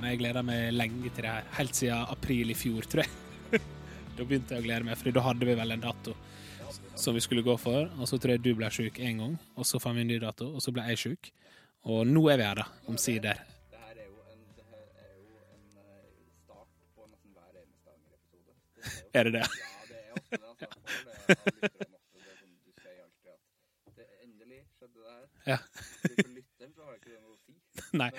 Ja, søren, jeg gleder meg lenge til det her. Helt siden april i fjor, tror jeg. da begynte jeg å glede meg, for da hadde vi vel en dato som vi skulle gå for. Og så tror jeg du ble sjuk én gang, og så fant vi en ny dato, og så ble jeg sjuk. Og nå er vi her, da, omsider. Er det eh, det? Ja, det ofte det. Altså. Endelig skjedde det her. Ja. For lytteren så har ikke det noe å si. Nei.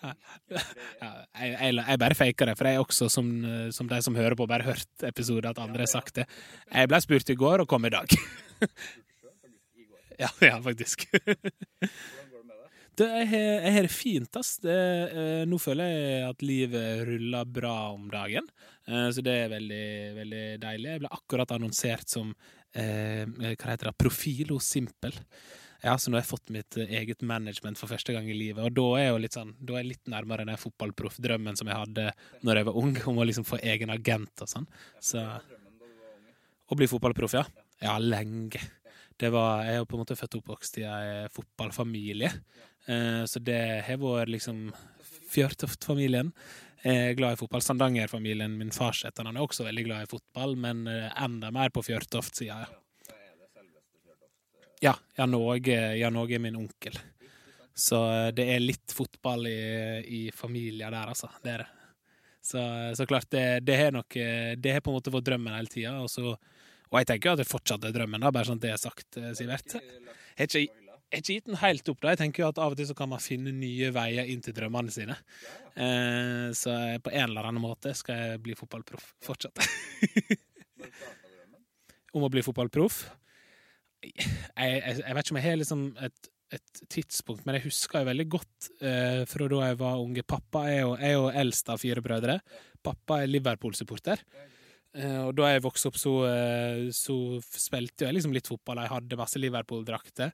Jeg, jeg, jeg bare faker det, for jeg er også, som, som de som hører på, bare hørt episoder at andre har sagt det. Jeg ble spurt i går og kom i dag. Ja, ja faktisk. Det jeg har det fint, ass. Det, eh, nå føler jeg at livet ruller bra om dagen. Eh, så det er veldig, veldig deilig. Jeg ble akkurat annonsert som eh, hva heter det, profil hos Simpel. Ja, så nå har jeg fått mitt eh, eget management for første gang i livet. Og da er jeg jo litt sånn, da er jeg litt nærmere den fotballproffdrømmen som jeg hadde når jeg var ung, om å liksom få egen agent og sånn. Så å bli fotballproff, ja. Ja, lenge. Det var, jeg er jo på en måte født og oppvokst i en fotballfamilie. Eh, så det har vært liksom Fjørtoft-familien. Jeg er glad i fotball. Sandanger-familien, min fars etternavn, er også veldig glad i fotball, men eh, enda mer på Fjørtoft-sida, ja. Så er det selveste Fjørtoft. eh, Ja, Jan Åge, Jan Åge er min onkel. Så eh, det er litt fotball i, i familien der, altså. Det er det. Så, så klart, det, det har nok eh, Det har på en måte vært drømmen hele tida. Og, og jeg tenker jo at det fortsatt er drømmen, da, bare sånn at det er sagt, eh, Sivert. Jeg har ikke, gitt den helt opp, da. Jeg tenker jo at av og til så kan man finne nye veier inn til drømmene sine. Eh, så på en eller annen måte skal jeg bli fotballproff fortsatt. Om å bli fotballproff. Jeg, jeg, jeg vet ikke om jeg har liksom et, et tidspunkt, men jeg husker jo veldig godt eh, fra da jeg var unge. Pappa er jo, er jo eldst av fire brødre. Pappa er Liverpool-supporter. Eh, og da jeg vokste opp, så, eh, så spilte jeg liksom litt fotball. Jeg hadde masse Liverpool-drakter.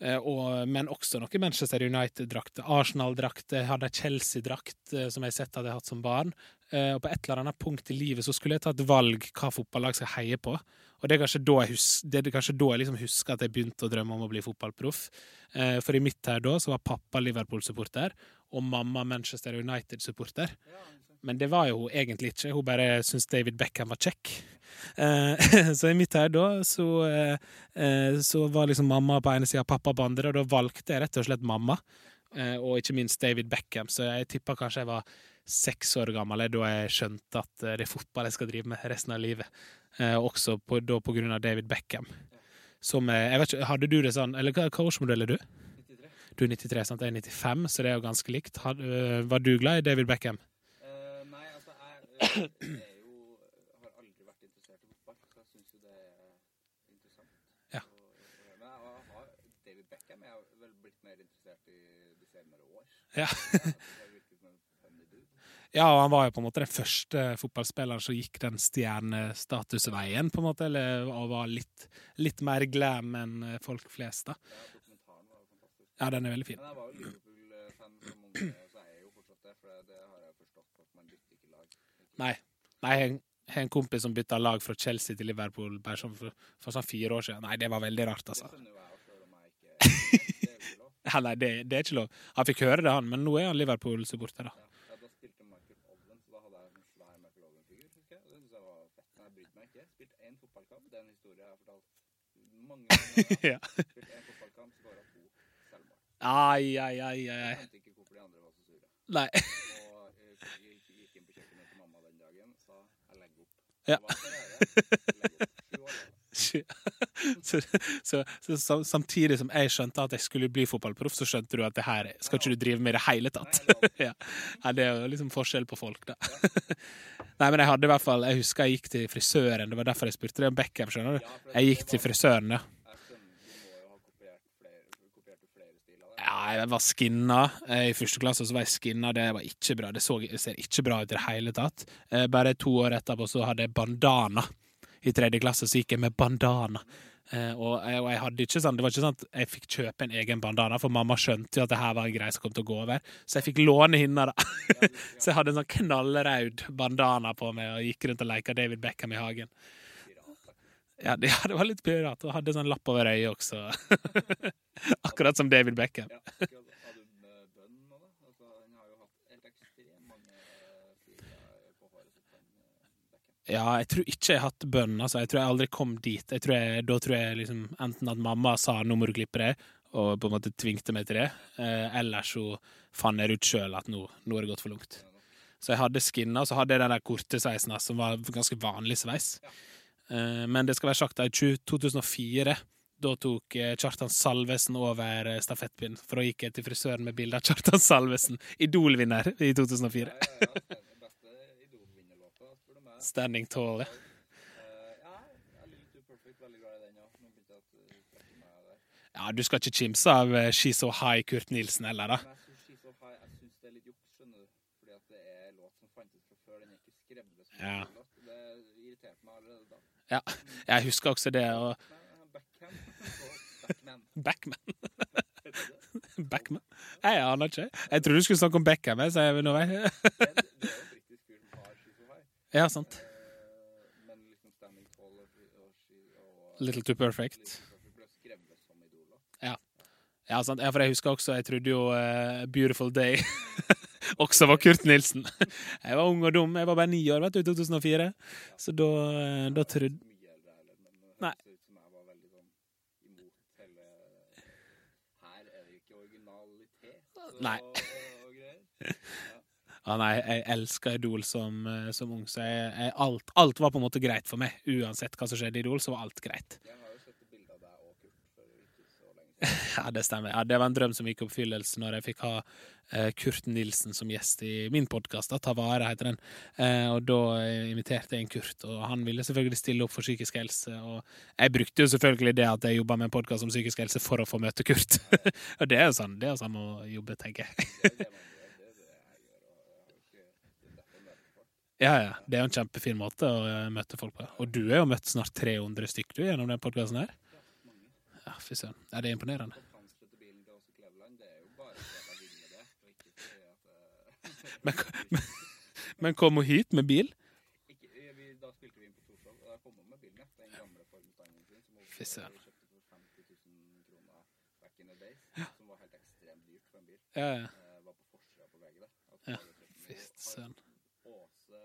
Eh, og, men også noen Manchester United-drakter. Arsenal-drakter. Jeg hadde Chelsea-drakt eh, som jeg sett hadde hatt som barn. Eh, og på et eller annet punkt i livet så skulle jeg ta et valg hva fotballag skal heie på. Og det er kanskje da jeg, hus det er kanskje da jeg liksom husker at jeg begynte å drømme om å bli fotballproff. For i mitt her da så var pappa Liverpool-supporter, og mamma Manchester United-supporter. Men det var jo hun egentlig ikke. Hun bare syntes David Beckham var kjekk. Eh, så i mitt her da så, eh, eh, så var liksom mamma på ene sida, pappa på andre, og da valgte jeg rett og slett mamma. Eh, og ikke minst David Beckham, så jeg tippa kanskje jeg var seks år gammel da jeg skjønte at eh, det er fotball jeg skal drive med resten av livet. Eh, også på, da på grunn av David Beckham. Som, jeg vet ikke, hadde du det sånn Eller hva, hva årsmodell er du? 93. Du er 93, sant? Jeg er 95, så det er jo ganske likt. Var du glad i David Beckham? Eh, nei, altså, jeg eh, er jo har aldri vært interessert i fotball, så jeg syns jo det er interessant. Ja. Men jeg har David Beckham jeg har vel blitt mer interessert i de senere år. Ja. Ja, og han var jo på en måte den første fotballspilleren som gikk den stjernestatusveien, på en måte, eller, og var litt, litt mer glam enn eh, folk flest, da. Ja, den er veldig fin. Men jeg var jo Liverpool-fan som unge, så jeg er jo fortsatt det, for det har jeg forstått at man bytter ikke lag. Nei. Nei, har en kompis som bytta lag fra Chelsea til Liverpool bare sånn for, for sånn fire år siden. Nei, det var veldig rart, altså. lov. Ja, nei, det, det er ikke lov. Han fikk høre det, han, men nå er han Liverpool-supporter, da. Ja. Ai, ai, ai, ai. ai. Gammel. Så, så, så, samtidig som jeg skjønte at jeg skulle bli fotballproff, så skjønte du at det her skal ikke du drive med i det hele tatt. ja. ja, Det er jo liksom forskjell på folk, da. Nei, men jeg hadde i hvert fall Jeg husker jeg gikk til frisøren. Det var derfor jeg spurte deg om Beckham. skjønner du? Jeg gikk til frisøren, ja. Jeg skjønner, du må jo ha kopiert flere, kopiert jo flere stiler. der. Ja, jeg var skinna. Eh, I første klasse så var jeg skinna. Det var ikke bra. Det, så, det ser ikke bra ut i det hele tatt. Eh, Bare to år etterpå så hadde jeg bandana. I tredje klasse så gikk jeg med bandana. Eh, og, jeg, og jeg hadde ikke sånn Det var ikke sånn at jeg fikk kjøpe en egen bandana, for mamma skjønte jo at det her var en greie som kom til å gå over. Så jeg fikk låne hinna, da. så jeg hadde en sånn knallrød bandana på meg og gikk rundt og leka David Beckham i hagen. Ja, det, ja, det var litt pirat. Og hadde sånn lapp over øyet også. Akkurat som David Beckham. Ja. Ja, jeg tror ikke jeg har hatt bønn. Altså. Jeg tror jeg aldri kom dit. Tror jeg, da tror jeg liksom enten at mamma sa 'nå må du klippe deg', og på en måte tvingte meg til det, eh, eller så fant jeg ut sjøl at nå, nå er det gått for langt. Så jeg hadde skinna, og så hadde jeg den der korte sveisen altså, som var ganske vanlig sveis. Eh, men det skal være sagt at i 2004 da tok eh, Kjartan Salvesen over eh, stafettpinnen. For da gikk jeg til frisøren med bilde av Kjartan Salvesen, Idol-vinner i 2004. Ja, ja, ja, den beste Idol-vinnerlåta, spør du meg. Standing tall, ja. Eh, ja, du skal ikke kimse av eh, She's So High Kurt Nilsen heller, da. Ja. en låt. Det irriterte meg allerede da. Ja, jeg husker også det. Og Backman. Backman. Jeg aner ikke. Jeg trodde du skulle snakke om Beckham. Så jeg, nå vei. Ja, sant. Little Too Perfect. Idoler. Ja, sant. Ja, for jeg husker også Jeg trodde jo uh, Beautiful Day også var Kurt Nilsen. Jeg var ung og dum. Jeg var bare ni år vet du, i 2004. Så da, eh, da trodde det Nei. var det Nei. Ja, nei, jeg elska Idol som, eh, som ung, så jeg, jeg, alt, alt var på en måte greit for meg. Uansett hva som skjedde i Idol, så var alt greit. Jeg har jo sett et bilde av deg og Kurt for ikke så lenge siden. Ja, det stemmer. Ja, det var en drøm som gikk i oppfyllelse når jeg fikk ha eh, Kurt Nilsen som gjest i min podkast. Ta vare, heter den. Eh, og da eh, inviterte jeg en Kurt, og han ville selvfølgelig stille opp for psykisk helse. Og jeg brukte jo selvfølgelig det at jeg jobba med en podkast om psykisk helse for å få møte Kurt. og det er jo sånn, det er jo sånn å jobbe, tenker jeg. Har. Ja, ja. Det er jo en kjempefin måte å eh, møte folk på. Og du er jo møtt snart 300 stykk gjennom den podkasten her. Ja, fy søren. Ja, det er imponerende. Det er eh, Men, men, men kom hun hit med bil? Da spilte vi inn på Torshov, og jeg kom opp med bilen, ja. Den gamle Ford sin, som hun Fy søren. kjøpte for 50 000 kroner back in the days, som var helt ekstremt dyrt for en bil. Ja, ja. Eh, var på forsida på VG, det. Ja. Fy søren. Åse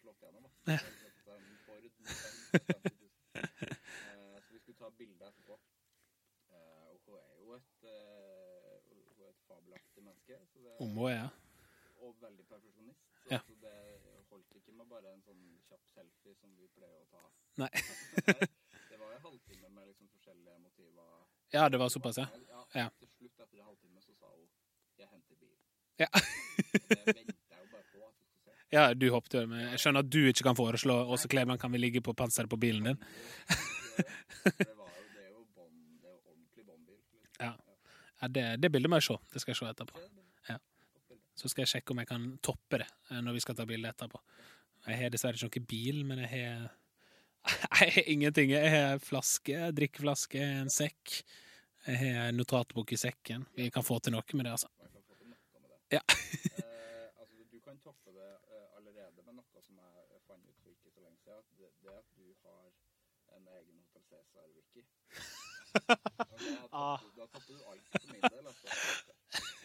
slått gjennom, da. Ja. Har kjøpt seg en Ford Mustang for 50 000. Eh, Så vi skulle ta bilde etterpå. Eh, Og hun er jo et, eh, hun er et fabelaktig menneske. Hun må, ja. og veldig perfeksjonist. Så, Ja. så det holdt ikke med bare en sånn kjapp selfie som vi pleier å ta. Nei. det var en halvtime med liksom forskjellige motiver. Ja, det var såpass, ja. Ja. Til slutt, etter en halvtime, så sa hun 'jeg henter bil'. Ja. det venter jo bare på at du skal se. Ja, du hoppet jo med Jeg skjønner at du ikke kan foreslå Åse Kleveland kan vi ligge på panseret på bilen din. Det, var jo, det er jo bånd, det er jo ordentlig båndbil. Liksom. Ja. Ja, det, det bildet må jeg se. Det skal jeg se etterpå. Ja. Så skal jeg sjekke om jeg kan toppe det eh, når vi skal ta bilde etterpå. Jeg har dessverre ikke noen bil, men jeg har Jeg har ingenting. Jeg har flaske, drikkeflaske, en sekk. Jeg har en notatbok i sekken. Vi kan få til noe med det, altså. Ja. eh, altså, du kan toppe det eh, allerede med noe som jeg fant ut for ikke så lenge siden. Det, er at du har en egen Hotel Cæsar-wiki. Ah.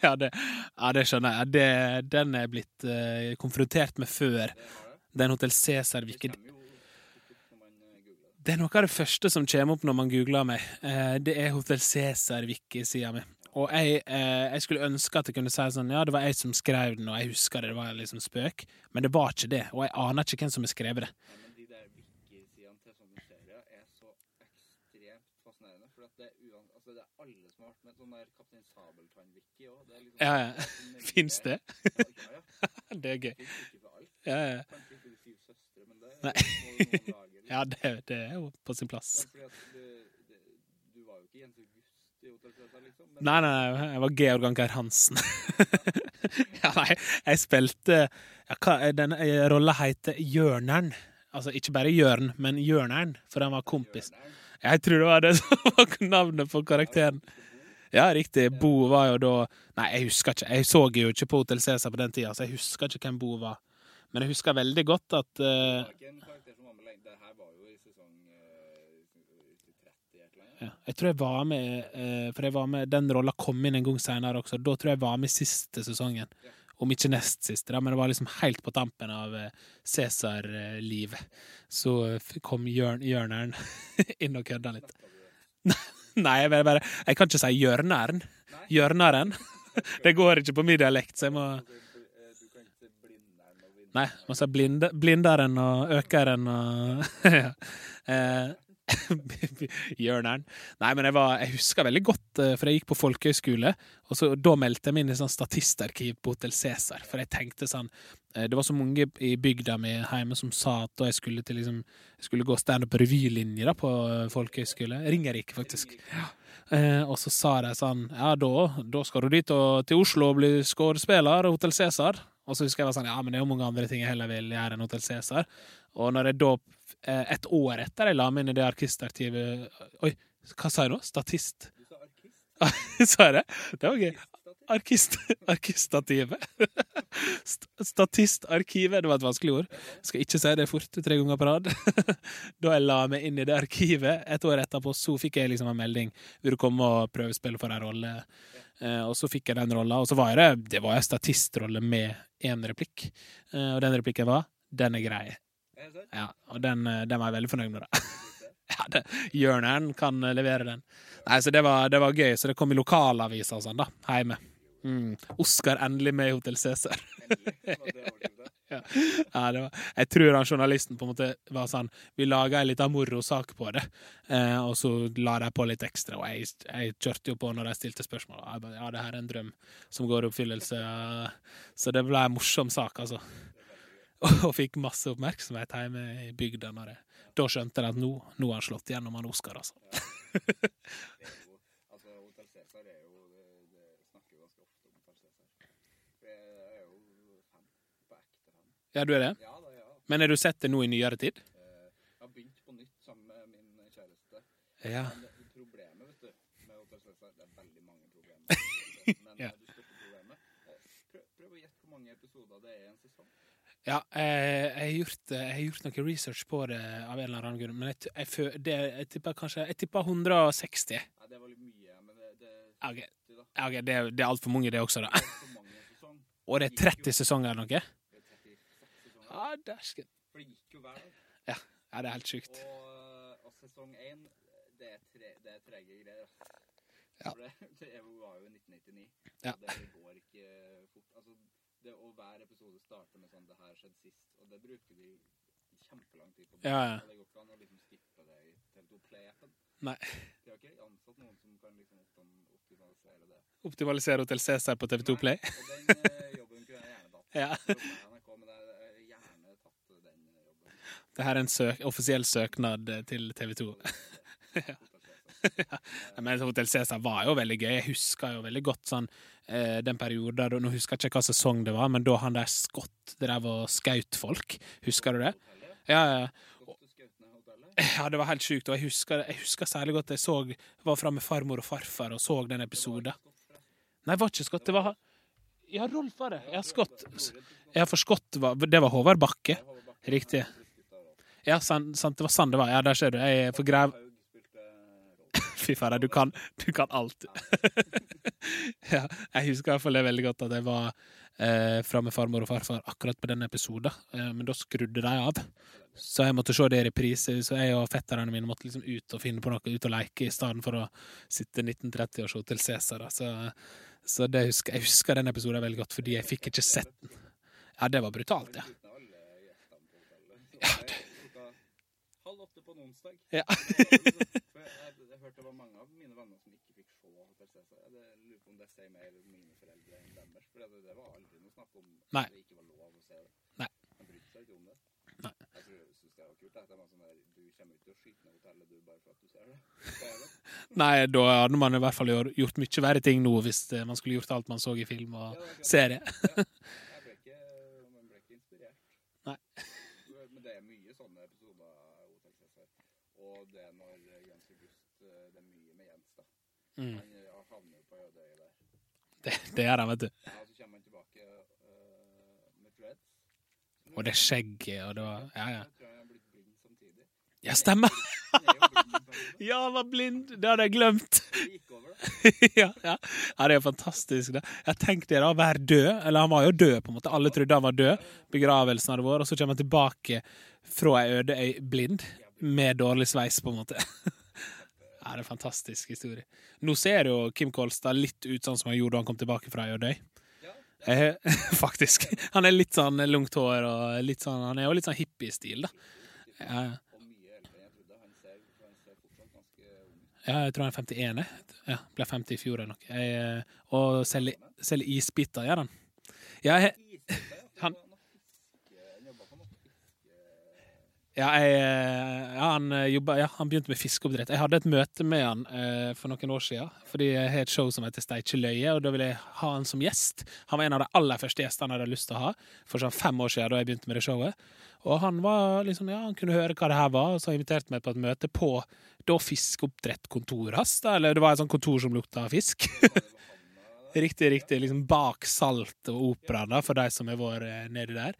Ja, det, ja, det skjønner jeg. Det, den er blitt uh, konfrontert med før. Den Hotell eh, googler det. Er noe av det første som kommer opp når man googler meg. Uh, det er Hotell Cæsar-wiki-sida mi. Og jeg, eh, jeg skulle ønske at jeg kunne si sånn Ja, det var jeg som skrev den, og jeg husker det, det var liksom spøk. Men det var ikke det, og jeg aner ikke hvem som har skrevet det. Nei, men de der wiki-sidene til sånne serier er så ekstremt fascinerende. For at det er, uan, altså, det er alle som har vært med. Sånn der Kaptein Sabeltann-wiki òg. Liksom, Ja, ja. Fins det? Det er gøy. Ja, ja. Kanskje ikke de syv søstre, men det Nei. ja det, det er jo på sin plass. Du, det, du var jo ikke Jens August i Hotell Cæsar, liksom. Men Nei, nei, nei, jeg var Georg Anker Hansen. ja, nei, jeg spilte ja, hva, Den eh, rolla heter Hjørneren. Altså ikke bare Jørn, men Hjørneren, for han var kompis. Bjørneren, Jeg tror det var det som var navnet på karakteren. Ja, riktig. Bo var jo da Nei, jeg husker ikke. Jeg så jo ikke på Hotell Cæsar på den tida, så jeg husker ikke hvem Bo var. Men jeg husker veldig godt at det var ikke en karakter som var med lenge. Det her var jo i sesong i 30 et eller annet. ja, Jeg tror jeg var med uh, For jeg var med den rolla kom inn en gang seinere også. Da tror jeg jeg var med siste sesongen. Om ikke nest siste, da, men det var liksom helt på tampen av eh, Cæsar-livet. Så eh, kom hjørneren Jørneren inn og kødda litt. Nei, jeg, bare, bare, jeg kan ikke si hjørneren. Hjørneren. Det går ikke på min dialekt, så jeg må eh. Nei, man sa blinde, blinderen og økeren og ja. eh, Hjørneren. Nei, men jeg, var, jeg husker veldig godt, eh, for jeg gikk på folkehøyskole, og så, da meldte jeg meg inn i sånn statistarkiv på Hotell Cæsar, for jeg tenkte sånn eh, Det var så mange i bygda mi hjemme som sa at da jeg skulle til liksom Jeg skulle gå standup på på eh, folkehøyskole. Ringerike, faktisk. Ja. Eh, og så sa de sånn Ja, da, da skal du dit og, til Oslo og bli skuespiller, Hotell Cæsar. Og så husker jeg var sånn Ja, men det er jo mange andre ting jeg heller vil gjøre enn Hotell Cæsar. Og når jeg da, et år etter jeg la meg inn i det arkistarkivet Oi, hva sa jeg nå? Statist? sa jeg det? Det var gøy. Arkist, arkistativet. Statistarkivet, det var et vanskelig ord. Skal ikke si det fort tre ganger på rad. da jeg la meg inn i det arkivet, et år etterpå, så fikk jeg liksom en melding. Vil du komme og prøvespille for en rolle? Eh, og så fikk jeg den rolla, og så var det Det var en statistrolle med én replikk. Eh, og den replikken var 'Den er grei'. Ja, og den, eh, den var jeg veldig fornøyd med. da. ja, det, Hjørneren kan eh, levere den. Nei, så det var, det var gøy, så det kom i lokalaviser og sånn, da, hjemme. Mm. Oscar endelig med i Hotell Cæsar. ja. det var, jeg tror han journalisten på en måte var sånn Vi laga ei lita morosak på det, eh, og så la de på litt ekstra. Og jeg, jeg kjørte jo på når de stilte spørsmål. Jeg ba, ja, det her er en drøm som går i oppfyllelse. Så det ble en morsom sak, altså. Og fikk masse oppmerksomhet hjemme i bygda. Når jeg, da skjønte jeg at nå, nå har han slått gjennom han Oscar, altså. Altså. Ja, du er det? Ja. Men har du sett det nå i nyere tid? Eh, Jeg har begynt på nytt sammen med min kjæreste. Ja. Men det- problemet vet du, med Hotell Cæsar Det er veldig mange problemer. Men Ja. eh, det største problemet eh, prøv, prøv å gjette hvor mange episoder det er i en sesong. Ja, jeg, jeg, har gjort, eh, jeg har gjort noe research på det av en eller annen grunn, men jeg, jeg, det, jeg tipper kanskje Jeg tipper 160. Ja, det var litt mye, men det, det Ja, ok. 70 da. Ja, det, det er altfor mange, det også, da. Det. Og det er 30 sesonger eller noe? Det 36 sesonger. Ja, dæsken. For det gikk jo hver dag. Ja, ja, det er helt sjukt. Og, og sesong én, det er, tre, det er trege greier. Ja. For det, det var jo i 1999. Ja. Det går ikke fort. Altså, det, og hver episode starter med sånn 'Det her skjedde sist', og det bruker de kjempelang tid på. Ja, ja. Det går ikke an å liksom skippe det i TV2 Play-appen. Nei. De har ikke ansatt noen som kan liksom optimalisere det. Optimalisere Hotell Cæsar på TV2 Play. Nei, Og den eh, jobben kunne jeg gjerne tatt. Ja. NRK, men jeg gjerne tatt den jobben. Det her er en søk, offisiell søknad eh, til TV2. Ja, Men Hotell Cæsar var jo veldig gøy. Jeg husker jo veldig godt sånn eh, den perioden Nå husker jeg ikke hva sesong det var, men da han der Scott drev og skaut folk. Husker du det? Ja, ja. Ja, det var helt sjukt. Og jeg husker, jeg husker særlig godt jeg så var framme med farmor og farfar og så den episoden. Nei, det var ikke Scott. Det var Ja, Rolf var det. Ja, Scott. Ja, for Scott var Det var Håvard Bakke. Riktig. Ja, sant, sant, det var sånn det var. Ja, der ser du. Jeg er for grev... Haug spilte rolle. Fy fader, du kan, du kan alt. ja, jeg husker i hvert fall det veldig godt at jeg var eh, fra med farmor og farfar akkurat på den episoden, eh, men da skrudde de av. Så jeg måtte se det i reprise, så jeg og fetterne mine måtte liksom ut og finne på noe, ut og leke, i stedet for å sitte 1930 og se til Cæsar. Så, så det husker, jeg husker den episoden veldig godt, fordi jeg fikk ikke sett den. Ja, det var brutalt, ja. Ja, klokka halv åtte på en onsdag. Ja. Hørte det var mange av mine venner som ikke fikk se Hotel Jeg lurer på om det sier mer om mine foreldre enn deres. For det, det var aldri noe snakk om Nei. at det ikke var lov å se det. Nei. De brydde seg ikke om det. Nei. Jeg tror jeg syns det var kult. Det var sånn der, du kommer ikke til å skyte ned hotellet du bare for at du ser det. Nei, da hadde man i hvert fall gjort- mye verre ting nå hvis eh, man skulle gjort alt man så i film og Ja, er serie. det. Jeg ble ikke, man ble ikke inspirert. Nei. Men det er mye sånne episoder av Hotel Cæsar. Og det er når Jens August eh, Det er mye med Jens, da. Mm. Han havner jo på Ødøy der. Det, det gjør han, vet du. Ja, så kommer han tilbake eh, med dreads. Og det skjegget og det var Ja, ja. Jeg tror han blitt blind samtidig. Ja, stemmer! Er. Ja, han var blind! Det hadde jeg glemt. Det gikk over, da. ja, ja. ja, det er jo fantastisk. Da. Jeg tenkte da å være død, eller han var jo død, på en måte. Alle trodde han var død. Begravelsen hadde vært, og så kommer han tilbake fra ei øde øy blind, med dårlig sveis, på en måte. Ja, det er en fantastisk historie. Nå ser jo Kim Kolstad litt ut sånn som han gjorde da han kom tilbake fra ei øde øy. Ja. Eh, faktisk. Han er litt sånn langt hår og litt sånn Han er jo litt sånn hippiestil, da. Ja, ja. Jeg tror han er 51. jeg. Ja, ble 50 i fjor eller noe. Eh, og selger isbiter, gjør han. Ja, jeg, Isbiter, ja. Han- Han, var noe fiske, han jobba på noe fiske... Ja, jeg, eh, ja, han, eh, jobba, ja, han begynte med fiskeoppdrett. Jeg hadde et møte med han eh, for noen år siden. Fordi jeg har et show som heter Steikje løye, og da ville jeg ha han som gjest. Han var en av de aller første gjestene jeg hadde lyst til å ha for sånn fem år siden da jeg begynte med det showet. Og han var liksom, ja, han kunne høre hva det her var, og så inviterte meg på et møte på da fiskeoppdrettkontoret hans. Eller det var et sånt kontor som lukta fisk. riktig, riktig. Liksom bak Salt og Opera, da, for de som har vært eh, nedi der.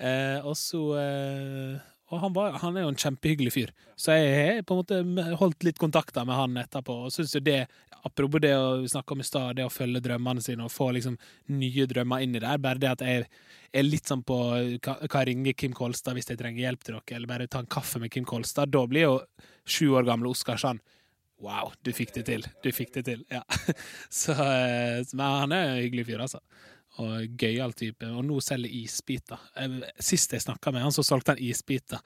Eh, og så eh, Og han, var, han er jo en kjempehyggelig fyr, så jeg har på en måte holdt litt kontakter med han etterpå. Og synes jo det, apropos det å snakke om i stad, det å følge drømmene sine og få liksom nye drømmer inn i det, bare det at jeg er litt sånn på Kan jeg ringe Kim Kolstad hvis jeg trenger hjelp til noe, eller bare ta en kaffe med Kim Kolstad. Da blir jo sju år gamle Oskar sånn Wow, du fikk det til. Du fikk det til. Ja. Så, eh, men han er en hyggelig fyr, altså. Og gøyal type. Og nå selger isbiter. Jeg- Sist jeg snakka med han, så solgte han isbiter.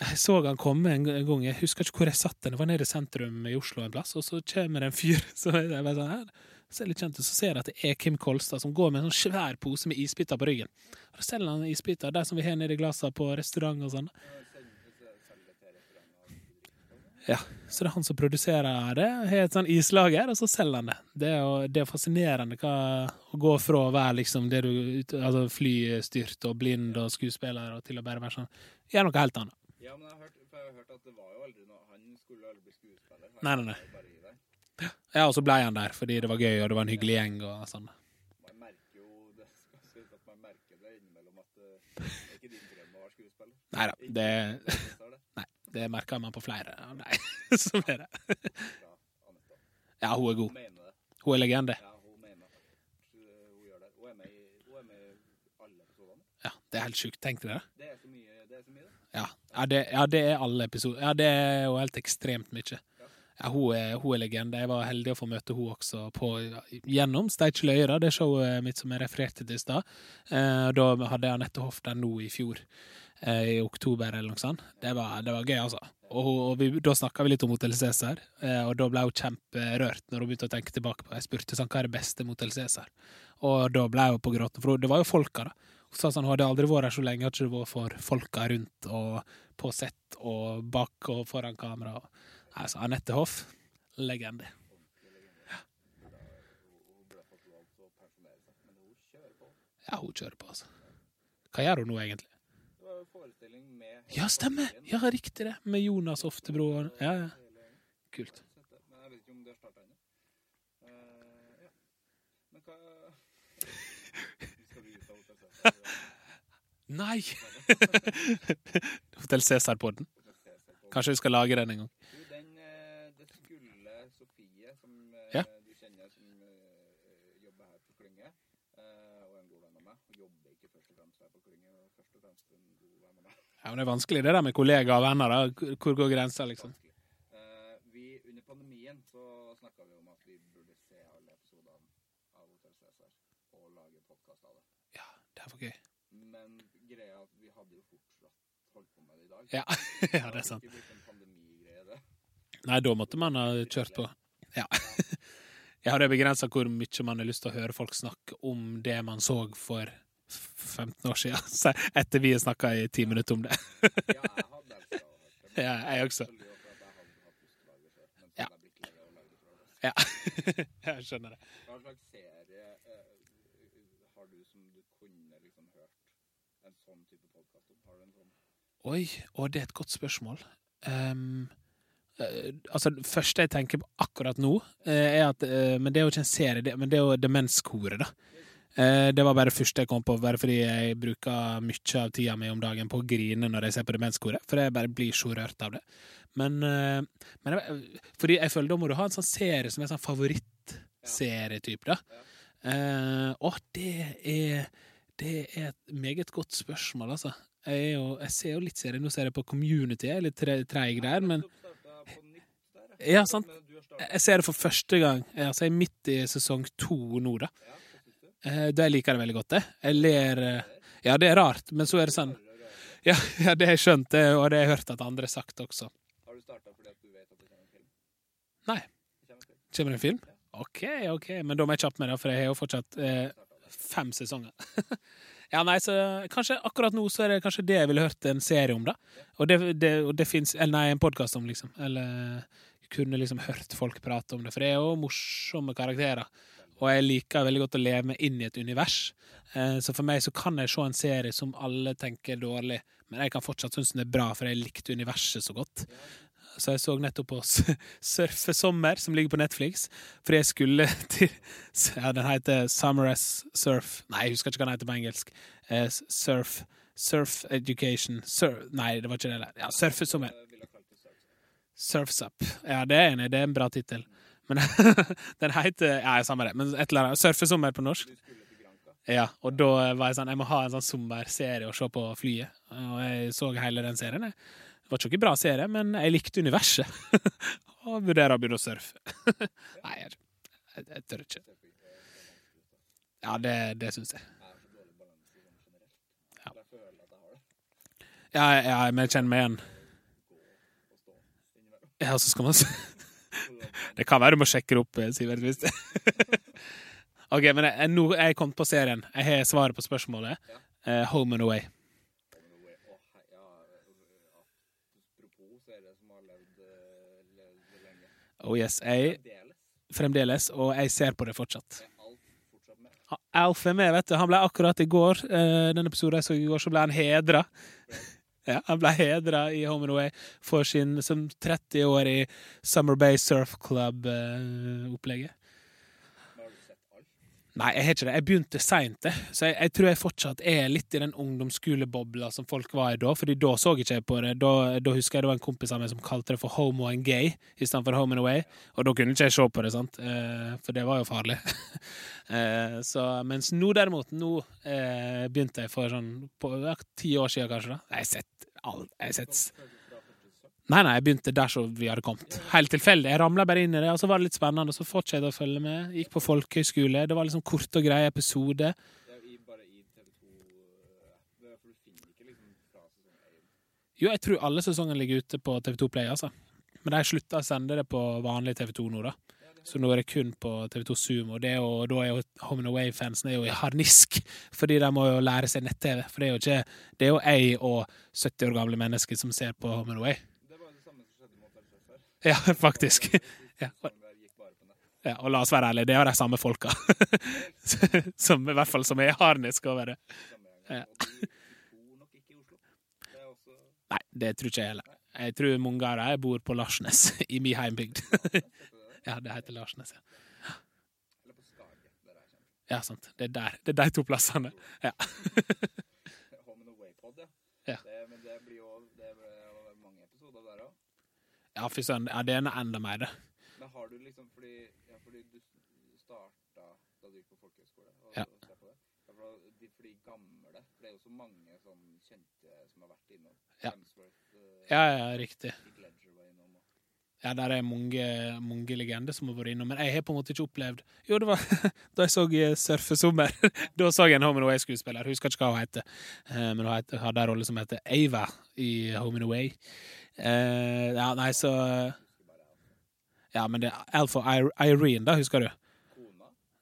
Jeg så han komme en gang, jeg husker ikke hvor jeg satt den, det var nede i sentrum i Oslo en plass, og så kommer det en fyr som jeg bare sånn, her, ser litt kjent så ser jeg at det er Kim Kolstad som går med en sånn svær pose med isbiter på ryggen. Og da selger han isbiter, de som vi har nede i glassene på restaurant og sånn. Ja, så det er han som produserer det, har et sånn islager, og så selger han det. Det er jo det er fascinerende hva, å gå fra å være liksom det du altså flystyrt og blind og skuespiller, og til å bare være sånn Gjør noe helt annet. Ja, men jeg har hørt, jeg har hørt at det var jo aldri noe Han skulle aldri bli skuespiller. Nei, nei, nei. Ja, og så ble han der fordi det var gøy, og det var en hyggelig gjeng og sånn. Man merker jo det skal sies at man merker det innimellom at eh, det er ikke din drøm å være skuespiller. Nei da, det. nei, det merker man på flere. Nei, som er det. Ja, hun er god. Hun er legende. Ja, det. Er helt sjukt. Tenk deg det. Det er så mye, det, ja, det er alle episoder. Ja, det er jo helt ekstremt mye. Ja, hun er, hun er legende. Jeg var heldig å få møte hun også på, gjennom Stage Løyra, det showet mitt som jeg refererte til i stad. Eh, da hadde jeg Anette Hoff der nå i fjor, eh, i oktober eller noe sånt. Det var, det var gøy, altså. Og, og vi, da snakka vi litt om Hotell Cæsar, eh, og da ble hun kjemperørt når hun begynte å tenke tilbake på Jeg spurte sånn, hva er det beste med Hotell Cæsar, og da ble hun på gråten, for det var jo folka, da. Hun sa sånn, hun hadde aldri vært her så lenge, hadde ikke vært for folka rundt og på sett og bak og foran kamera. Altså, Anette Hoff, legende. Ja, hun kjører på, altså. Hva gjør hun nå, egentlig? Ja, stemmer! Ja, riktig det. Med Jonas Oftebro. og- Ja, ja. Kult. Men du ut av Hotell Cæsar? Nei! Hotell Cæsar-podden. Kanskje vi skal lage den en gang. Du, den eh, Det skulle Sofie, som eh, Ja. du kjenner, som eh, jobber her på Klynge, eh, og er en god venn av meg. Hun jobber ikke først og fremst her på Klynge, men først og fremst en god venn av meg. Ja, men Det er vanskelig det der med kollegaer og venner. da. Hvor går grensa, liksom? Uh, vi, under pandemien så snakka vi om at vi burde se alle episodene av Hotell Cæsar og lage podkast av det. Ja, det er for gøy. Men greia er at vi hadde jo fortsatt holdt på med det i dag. Ja, ja det er sant. Det ikke en pandemigreie, det. Nei, da måtte man ha kjørt på. Ja. Ja, det er begrensa hvor mye man har lyst til å høre folk snakke om det man så for 15 år siden. Etter vi har snakka i ti minutter om det. Ja, jeg også. Ja. Ja, jeg skjønner det. Hva slags serie eh, har du som du kunne liksom hørt en sånn type podkast om? Sånn? Oi, og det er et godt spørsmål. Ehm, eh, altså, det første jeg tenker på akkurat nå, eh, er at Men det er jo ikke en serie, men det er jo Demenskoret, da. Eh, det var bare det første jeg kom på, bare fordi jeg bruker mye av tida mi om dagen på å grine når jeg ser på Demenskoret, for jeg bare blir så rørt av det. Men, eh, men jeg, fordi jeg føler da må du ha en sånn serie som er sånn favorittserietype, da. Eh, og det er Det er et meget godt spørsmål, altså. Jeg, jo, jeg ser jo litt serie. Nå ser jeg på Community, jeg er litt treig der, men Ja, sant. Jeg ser det for første gang. Altså, jeg er midt i sesong to nå, da. Eh, jeg liker det veldig godt, det. Jeg ler eh, Ja, det er rart, men så er det sånn Ja, ja det har jeg skjønt, det, og det har jeg hørt at andre har sagt også. Har du starta fordi at du vet at det kommer en film? Nei. Kommer det en film? OK, OK, men da må jeg kjappe meg, da, for jeg har jo fortsatt eh, fem sesonger. Ja, nei, så kanskje akkurat nå så er det kanskje det jeg ville hørt en serie om, da. Og det, det, og det fins Eller nei, en podkast om, liksom. Eller kunne liksom hørt folk prate om det. For det er jo morsomme karakterer. Og jeg liker veldig godt å leve meg inn i et univers. Eh, Så for meg så kan jeg se en serie som alle tenker er dårlig, men jeg kan fortsatt synes den er bra, for jeg likte universet så godt. Så jeg så nettopp på Surfe Sommer, som ligger på Netflix, fordi jeg skulle til Ja, den heter Summer as Surf Nei, jeg husker ikke hva den heter på engelsk. Eh, Surf Surf Education sur, Nei, det var ikke det Ja, Surfe Sommer. Surfs Up. Ja, det er enig. Det er en bra tittel. Men den heter Ja, samme det. Men et eller annet. Surfesommer på norsk. Ja, og da var jeg sånn Jeg må ha en sånn sommerserie å se på flyet. Og jeg så hele den serien. Det var ikke noen bra serie, men jeg likte universet. og vurderer å begynne å surfe. Nei, jeg, jeg, jeg tør ikke. Ja, det, det syns jeg. Ja. Ja, ja, men jeg kjenner meg igjen. Ja, så skal man s- Det kan være du må sjekke det opp, eh, Sivert. Hvis det. OK, men jeg, nå er jeg kommet på serien. Jeg har svaret på spørsmålet. Uh, Home and Away. Eh. Oh yes, jeg fremdeles, og jeg ser på det fortsatt. Alf er med, vet du. Han ble akkurat i går, Denne den episoden jeg så i går, så ble han hedra. Ja, han ble hedra i Home and Away for sin som 30 år Summer Bay Surf Club-opplegget. Men har du sett alt? Nei, jeg har ikke det. Jeg begynte seint. Så jeg, jeg tror jeg fortsatt er litt i den ungdomsskolebobla som folk var i da. Fordi da så ikke jeg på det. Da, da husker jeg det var en kompis av meg som kalte det for Homo and Gay istedenfor Home and Away. Og da kunne ikke jeg se på det, sant. Eh, for det var jo farlig. eh, så, mens nå derimot, nå eh, begynte jeg for sånn på, ja, ti år siden kanskje. da. Jeg har sett alt. Jeg har sett Nei, nei, jeg begynte der så vi hadde kommet. Helt tilfeldig. Jeg ramla bare inn i det, og så var det litt spennende, og så fortsatte jeg å følge med. Gikk på folkehøyskole. Det var liksom korte og greie episoder. Det i, bare i TV2 det For du finner ikke fra sesong 1. Jo, jeg tror alle sesongene ligger ute på TV2 Play, altså. Men de slutta å sende det på vanlig TV2 nå, da. Så nå er det kun på TV2 Sumo. Det er jo, da er jo Home and Away-fansen er jo i harnisk, fordi de må jo lære seg nett-TV. For det er jo ikke Det er jo jeg og 70 år gamle mennesker som ser på Home and Away. Det var jo det samme som skjedde med Hotel Surfer. Ja, faktisk. Ja. Ja, og la oss være ærlige, det er jo de samme folka. som i hvert fall som er harnisk over det. Ja. Nei, det tror ikke jeg heller. Jeg tror mange av dem bor på Larsnes, i min heimbygd. ja, det heter Larsnes, ja. Ja, sant. Det er der. Det er de to plassene. Ja. Ja. Ja. Det, men det blir jo det blir jo mange episoder der òg. Ja, fy søren. Ja, det er noe enda mer, det. Men har du liksom Fordi, ja, fordi du starta da du gikk på folkehøyskole og Ja. de, for de gamle For det er jo så mange sånn kjente som har vært innom. Ja. Eh, Ja, ja, riktig. Heath Ledger var innom. Og, Ja, der er mange, mange legender som har vært innom, men jeg har på en måte ikke opplevd Jo, det var da jeg så eh, Surfesommer. da så jeg en Home and Away-skuespiller. Husker ikke hva hun heter, Eh, men hun hadde en rolle som heter Ava i Home and Away. Eh, ja, nei, så Ja, men det er Alfa Irene, da, husker du?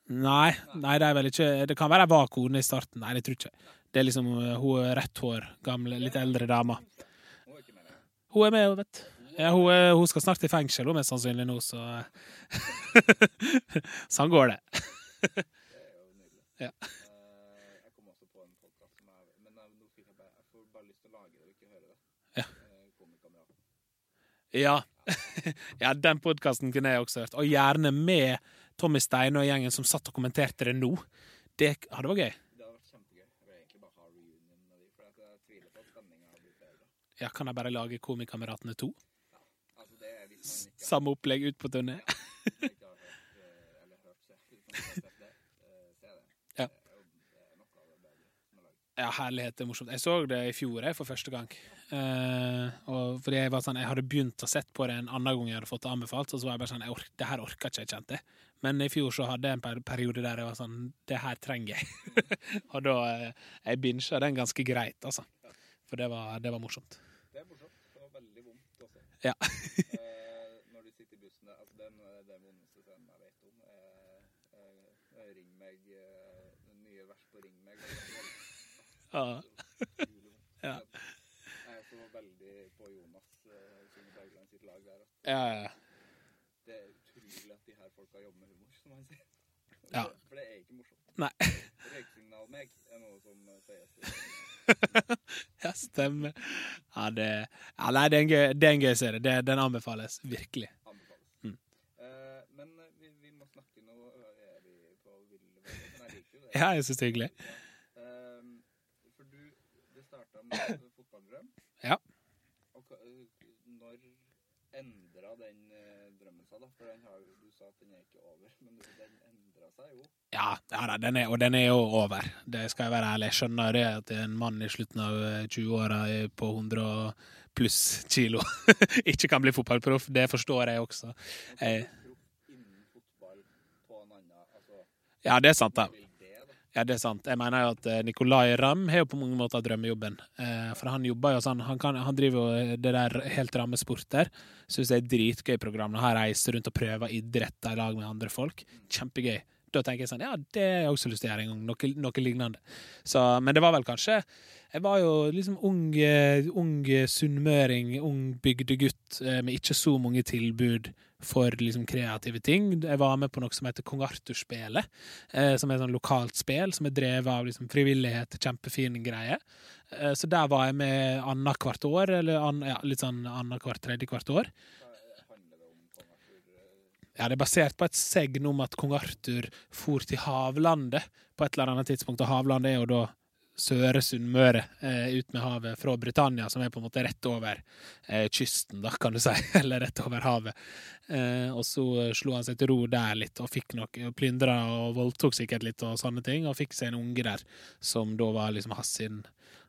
Nei, nei, det er vel ikke Det kan være jeg var kone i starten. Nei, det tror jeg ikke. Det er liksom hun rett hår, gamle, litt eldre lenger. Hun er med, vet du. Ja, hun, er, hun skal snart i fengsel, hun mest sannsynlig nå, så Sånn går det. Ja. Eh, eh. Ja. Eh, Ja. den podkasten kunne jeg også hørt. Og gjerne med Tommy Steine og gjengen som satt og kommenterte det nå. Det hadde vært gøy. Det hadde vært kjempegøy. Jeg vil egentlig bare ha reunion med dem, for jeg tviler på at stemninga har blitt bedre. Ja, Kan jeg bare lage Komikameratene 2? Altså, det er hvis man ikke Samme opplegg ut på turné? Ja. Ja, herlighet, det er morsomt. Jeg så det i fjor jeg, for første gang. Uh, og fordi jeg var sånn, jeg hadde begynt å sett på det en annen gang jeg hadde fått det anbefalt, og så var jeg bare sånn, jeg ork, det her orka ikke jeg, kjente. Men i fjor så hadde jeg en periode der jeg var sånn, det her trenger jeg. og da, eh, jeg bincha den ganske greit, altså. For det var, det var morsomt. Det er morsomt. Var veldig vondt også. Ja. Eh, når du sitter i bussen der, altså den, den vondeste scenen jeg vet om, er eh, Ring meg, eh, den nye vers på Ring meg. der Ja. Ja. Jeg så veldig på Jonas eh, Sunde Bergland sitt lag der. Ja, ja. Det er utrolig at de her folka jobber med humor, som han sier. Ja. For det er ikke morsomt. Nei. Røyksignal meg er noe som eh, sies. Ja, stemmer. Ja, det, ja, nei, det, er en gøy, det er en gøy serie. Det, den anbefales virkelig. Anbefales. Mm. Uh, men eh, vi, vi må snakke nå Er vi på ville veier? Men jeg liker jo det. Ja, jeg syns det er hyggelig. Starta med fotballdrøm. Ja. Og øh, når endra den eh, drømmen seg, da? For den har, du sa at den er ikke over, men den endra seg jo. Ja, ja den er, og den er jo over. Det skal jeg være ærlig. Jeg skjønner det at en mann i slutten av eh, 20-åra er på 100 pluss kilo ikke kan bli fotballproff. Det forstår jeg også. Eh. innen fotball på en annen altså, Ja, det er sant, da. Ja, det er sant. Jeg mener jo at eh, Nicolay Ramm har jo på mange måter drømmejobben. Eh, for han jobber jo sånn Han, kan, han driver jo eh, det der helt ramme sporter. Syns det er dritgøy program når han reiser rundt og prøver idretter i lag med andre folk. Kjempegøy. Da tenker jeg sånn Ja, det har jeg også lyst til å gjøre en gang. Noe, noe lignende. Så, men det var vel kanskje Jeg var jo liksom ung, ung sunnmøring, ung bygdegutt med ikke så mange tilbud for liksom kreative ting. Jeg var med på noe som heter Kong Arthur-spelet eh, som er et sånn lokalt spill som er drevet av liksom, frivillighet. Kjempefin greie. Eh, så der var jeg med annethvert år, eller an, ja, litt sånn annethvert, år. Kong Arthur? eh, Ja, det er basert på et segn om at kong Arthur for til havlandet på et eller annet tidspunkt, og havlandet er jo da Søre Sunnmøre, eh, ut med havet fra Britannia, som er på en måte rett over eh, kysten, da, kan du si, eller rett over havet. Eh, og så slo han seg til ro der litt, og fikk og plyndra og voldtok sikkert litt og sånne ting, og fikk seg en unge der, som da var liksom hans sin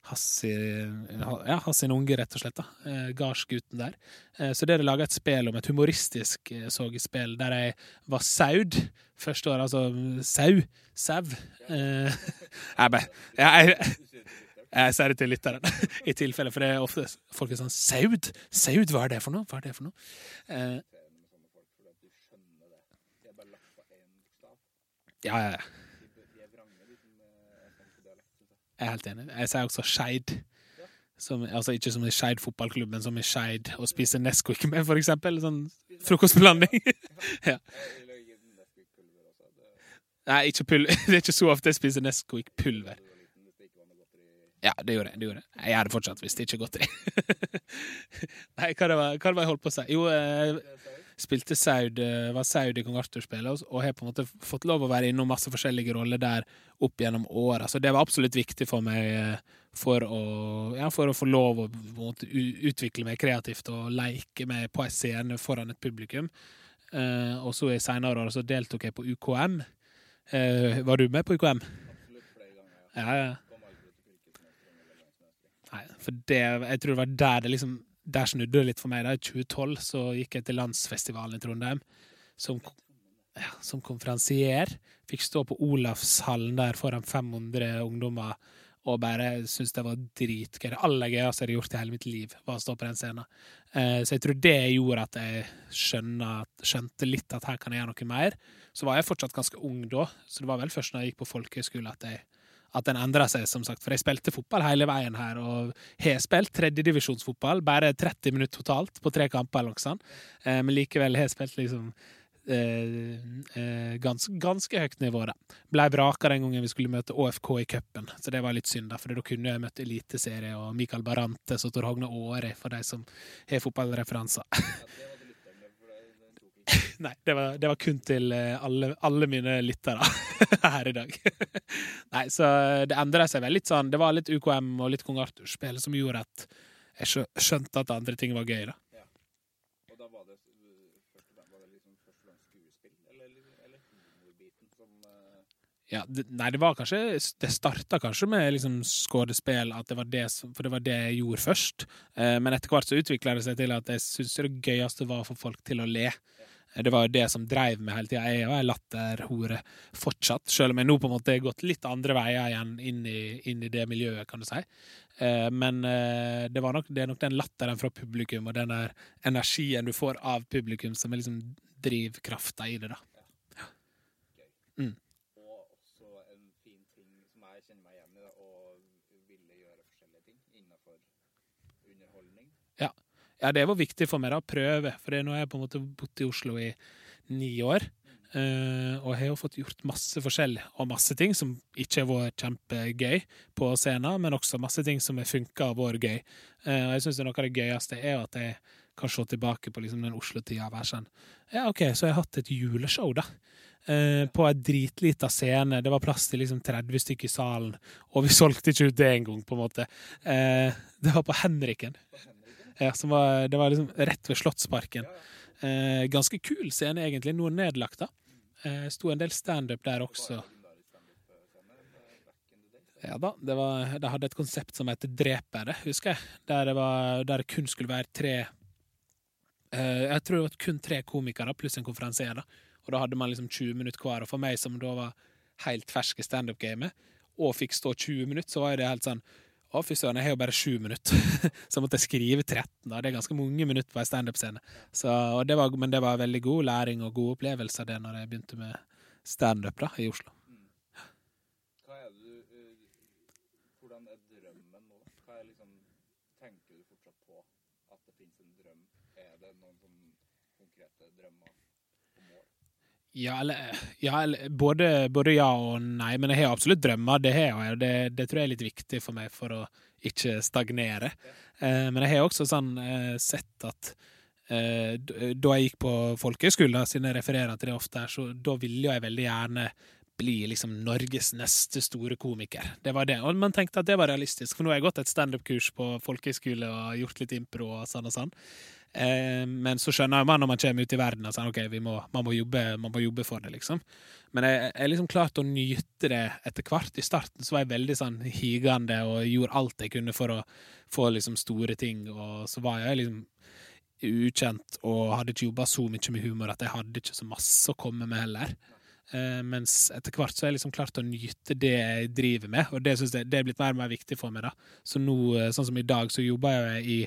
hans, sin- ja, Hassi Nunge, unge, rett og slett. da, eh, Gardsgutten der. Eh, så dere laga et spill om et humoristisk sogespill der jeg var saud første året. Altså sau. Sau. Eh, jeg bare jeg, jeg, jeg sier det til lytteren, i tilfelle, for det er ofte folk er sånn Saud? Saud, hva er det for noe? Hva er det for noe? Eh, ja, ja, folk, jeg. Er helt enig. Jeg sier også Skeid. Altså ikke som i Skeid fotballklubb, men som i Skeid å spise Nesquik med, for eksempel. Sånn frokostblanding. ja. Nei, ikke pulver. det er ikke så ofte jeg spiser Nesquik-pulver. Ja, det gjorde jeg. det gjorde Jeg Jeg gjør det fortsatt hvis det ikke er godteri. Nei, hva det var, hva det var jeg holdt på å si? Jo, jeg spilte Saud, eh, var Saud i Kong Arthur-spillet, og- har på en måte fått lov å være innom masse forskjellige roller der opp gjennom åra. Så det var absolutt viktig for meg eh, for å, ja, for å få lov å måte, utvikle meg kreativt og leke meg på en scene foran et publikum. Eh, og så i seinere år så deltok jeg på UKM. Eh, var du med på UKM? Absolutt flere ganger. Ja. Ja, ja. Nei, for det, jeg tror det var der det liksom Der snudde det litt for meg. Da. I 2012 så gikk jeg til landsfestivalen i Trondheim som, ja, som konferansier. Fikk stå på Olavshallen der foran 500 ungdommer og bare syntes det var dritgøy. Det aller gøyeste jeg har gjort i hele mitt liv, var å stå på den scenen. Eh, så jeg tror det gjorde at jeg skjønte litt at her kan jeg gjøre noe mer. Så var jeg fortsatt ganske ung da, så det var vel først når jeg gikk på folkehøyskole at jeg at den endra seg, som sagt. For jeg spilte fotball hele veien her, og har spilt tredjedivisjonsfotball. Bare 30 minutter totalt på tre kamper, eller noe sånt. Eh, men likevel har jeg spilt liksom eh, eh, gans, ganske høyt nivå, da. Blei vraka den gangen vi skulle møte ÅFK i cupen, så det var litt synd, da. For da kunne jeg møtt Eliteserie og Mikael Barantes og Tor Hogne Aare, for de som har fotballreferanser. Ja, det var det lytteren, for det- den tok ikke. Nei, det var, det var kun til eh, alle, alle mine lyttere her i dag. Nei, så det endra seg vel litt sånn. Det var litt UKM og litt Kong Arthur-spill som gjorde at jeg skjønte at andre ting var gøy, da. Og da var det, uh, først og fremst, var det liksom først og fremst skuespill, eller, eller humorbiten som uh, Ja, det, nei, det var kanskje Det starta kanskje med liksom skuespill, at det var det som, for det var det jeg gjorde først. Eh, men etter hvert så utvikla det seg til at jeg syntes det gøyeste var å få folk til å le. Eh, Det var jo det som dreiv meg hele tida. Jeg er jo ei latterhore fortsatt, selv om jeg nå på en måte har gått litt andre veier igjen inn i, inn i det miljøet, kan du si. Eh, Men eh, det, nok, det er nok den latteren fra publikum og den der energien du får av publikum, som er liksom drivkrafta i det, da. Ja. også en fin ting som jeg kjenner meg igjen i, da, og ville gjøre forskjellige ting innenfor underholdning. Ja, det var viktig for meg å prøve, for nå har jeg på en måte bodd i Oslo i ni år. eh, og jeg har fått gjort masse forskjellig, og masse ting som ikke har vært kjempegøy på scenen, men også masse ting som har funka og vært gøy. Eh, og jeg syns noe av det gøyeste er at jeg kan se tilbake på liksom den Oslo-tida og være sånn Ja, OK, så jeg har hatt et juleshow, da. Eh, på ei dritlita scene. Det var plass til liksom 30 stykker i salen, og vi solgte ikke ut det engang, på en måte. Eh, det var på Henriken. Ja, var, det var liksom rett ved Slottsparken. Eh, ganske kul scene, egentlig. Noe nedlagt, da. Eh, sto en del standup der også. Ja da, det var, de hadde et konsept som heter Drepere, husker jeg. Der det, var, der det kun skulle være tre eh, Jeg tror det var kun tre komikere pluss en konferansier. Og da hadde man liksom 20 minutter hver. Og for meg som da var helt fersk i standup-gamet, og fikk stå 20 minutter, så var jo det helt sånn Å, fy søren, jeg har jo bare sju minutter. så måtte jeg skrive 13. da. Det er ganske mange minutter på ei standup-scene. Men det var veldig god læring og gode opplevelser det når jeg begynte med standup i Oslo. Hva er det du eh, Hvordan er drømmen nå? Hva er liksom Tenker du fortsatt på at det finnes en drøm? Er det noen sånne konkrete drømmer og mål? Ja, eller, ja, eller både, både ja og nei, men jeg har absolutt drømmer. Det har jeg, og det, det tror jeg er litt viktig for meg for å ikke stagnere. Eh, men jeg har også sånn eh, sett at eh, da jeg gikk på folkehøyskolen, siden jeg refererer til det ofte her, så da ville jeg veldig gjerne bli liksom Norges neste store komiker. Det var det. Og man tenkte at det var realistisk, for nå har jeg gått et standup-kurs på folkehøyskole og gjort litt impro og sånn og sånn. Eh, men så skjønner man når man kommer ut i verden at sånn, ok, vi må, man, må jobbe, man må jobbe for det, liksom. Men jeg jeg liksom klarte å nyte det etter hvert. I starten så var jeg veldig sånn higende og gjorde alt jeg kunne for å få liksom store ting, og så var jeg liksom ukjent og hadde ikke jobba så mye med humor at jeg hadde ikke så masse å komme med heller. Eh, mens etter hvert så har jeg liksom klart å nyte det jeg driver med, og det, jeg, det er blitt mer og mer viktig for meg. da. Så nå, eh, sånn som i dag, så jobber jeg i,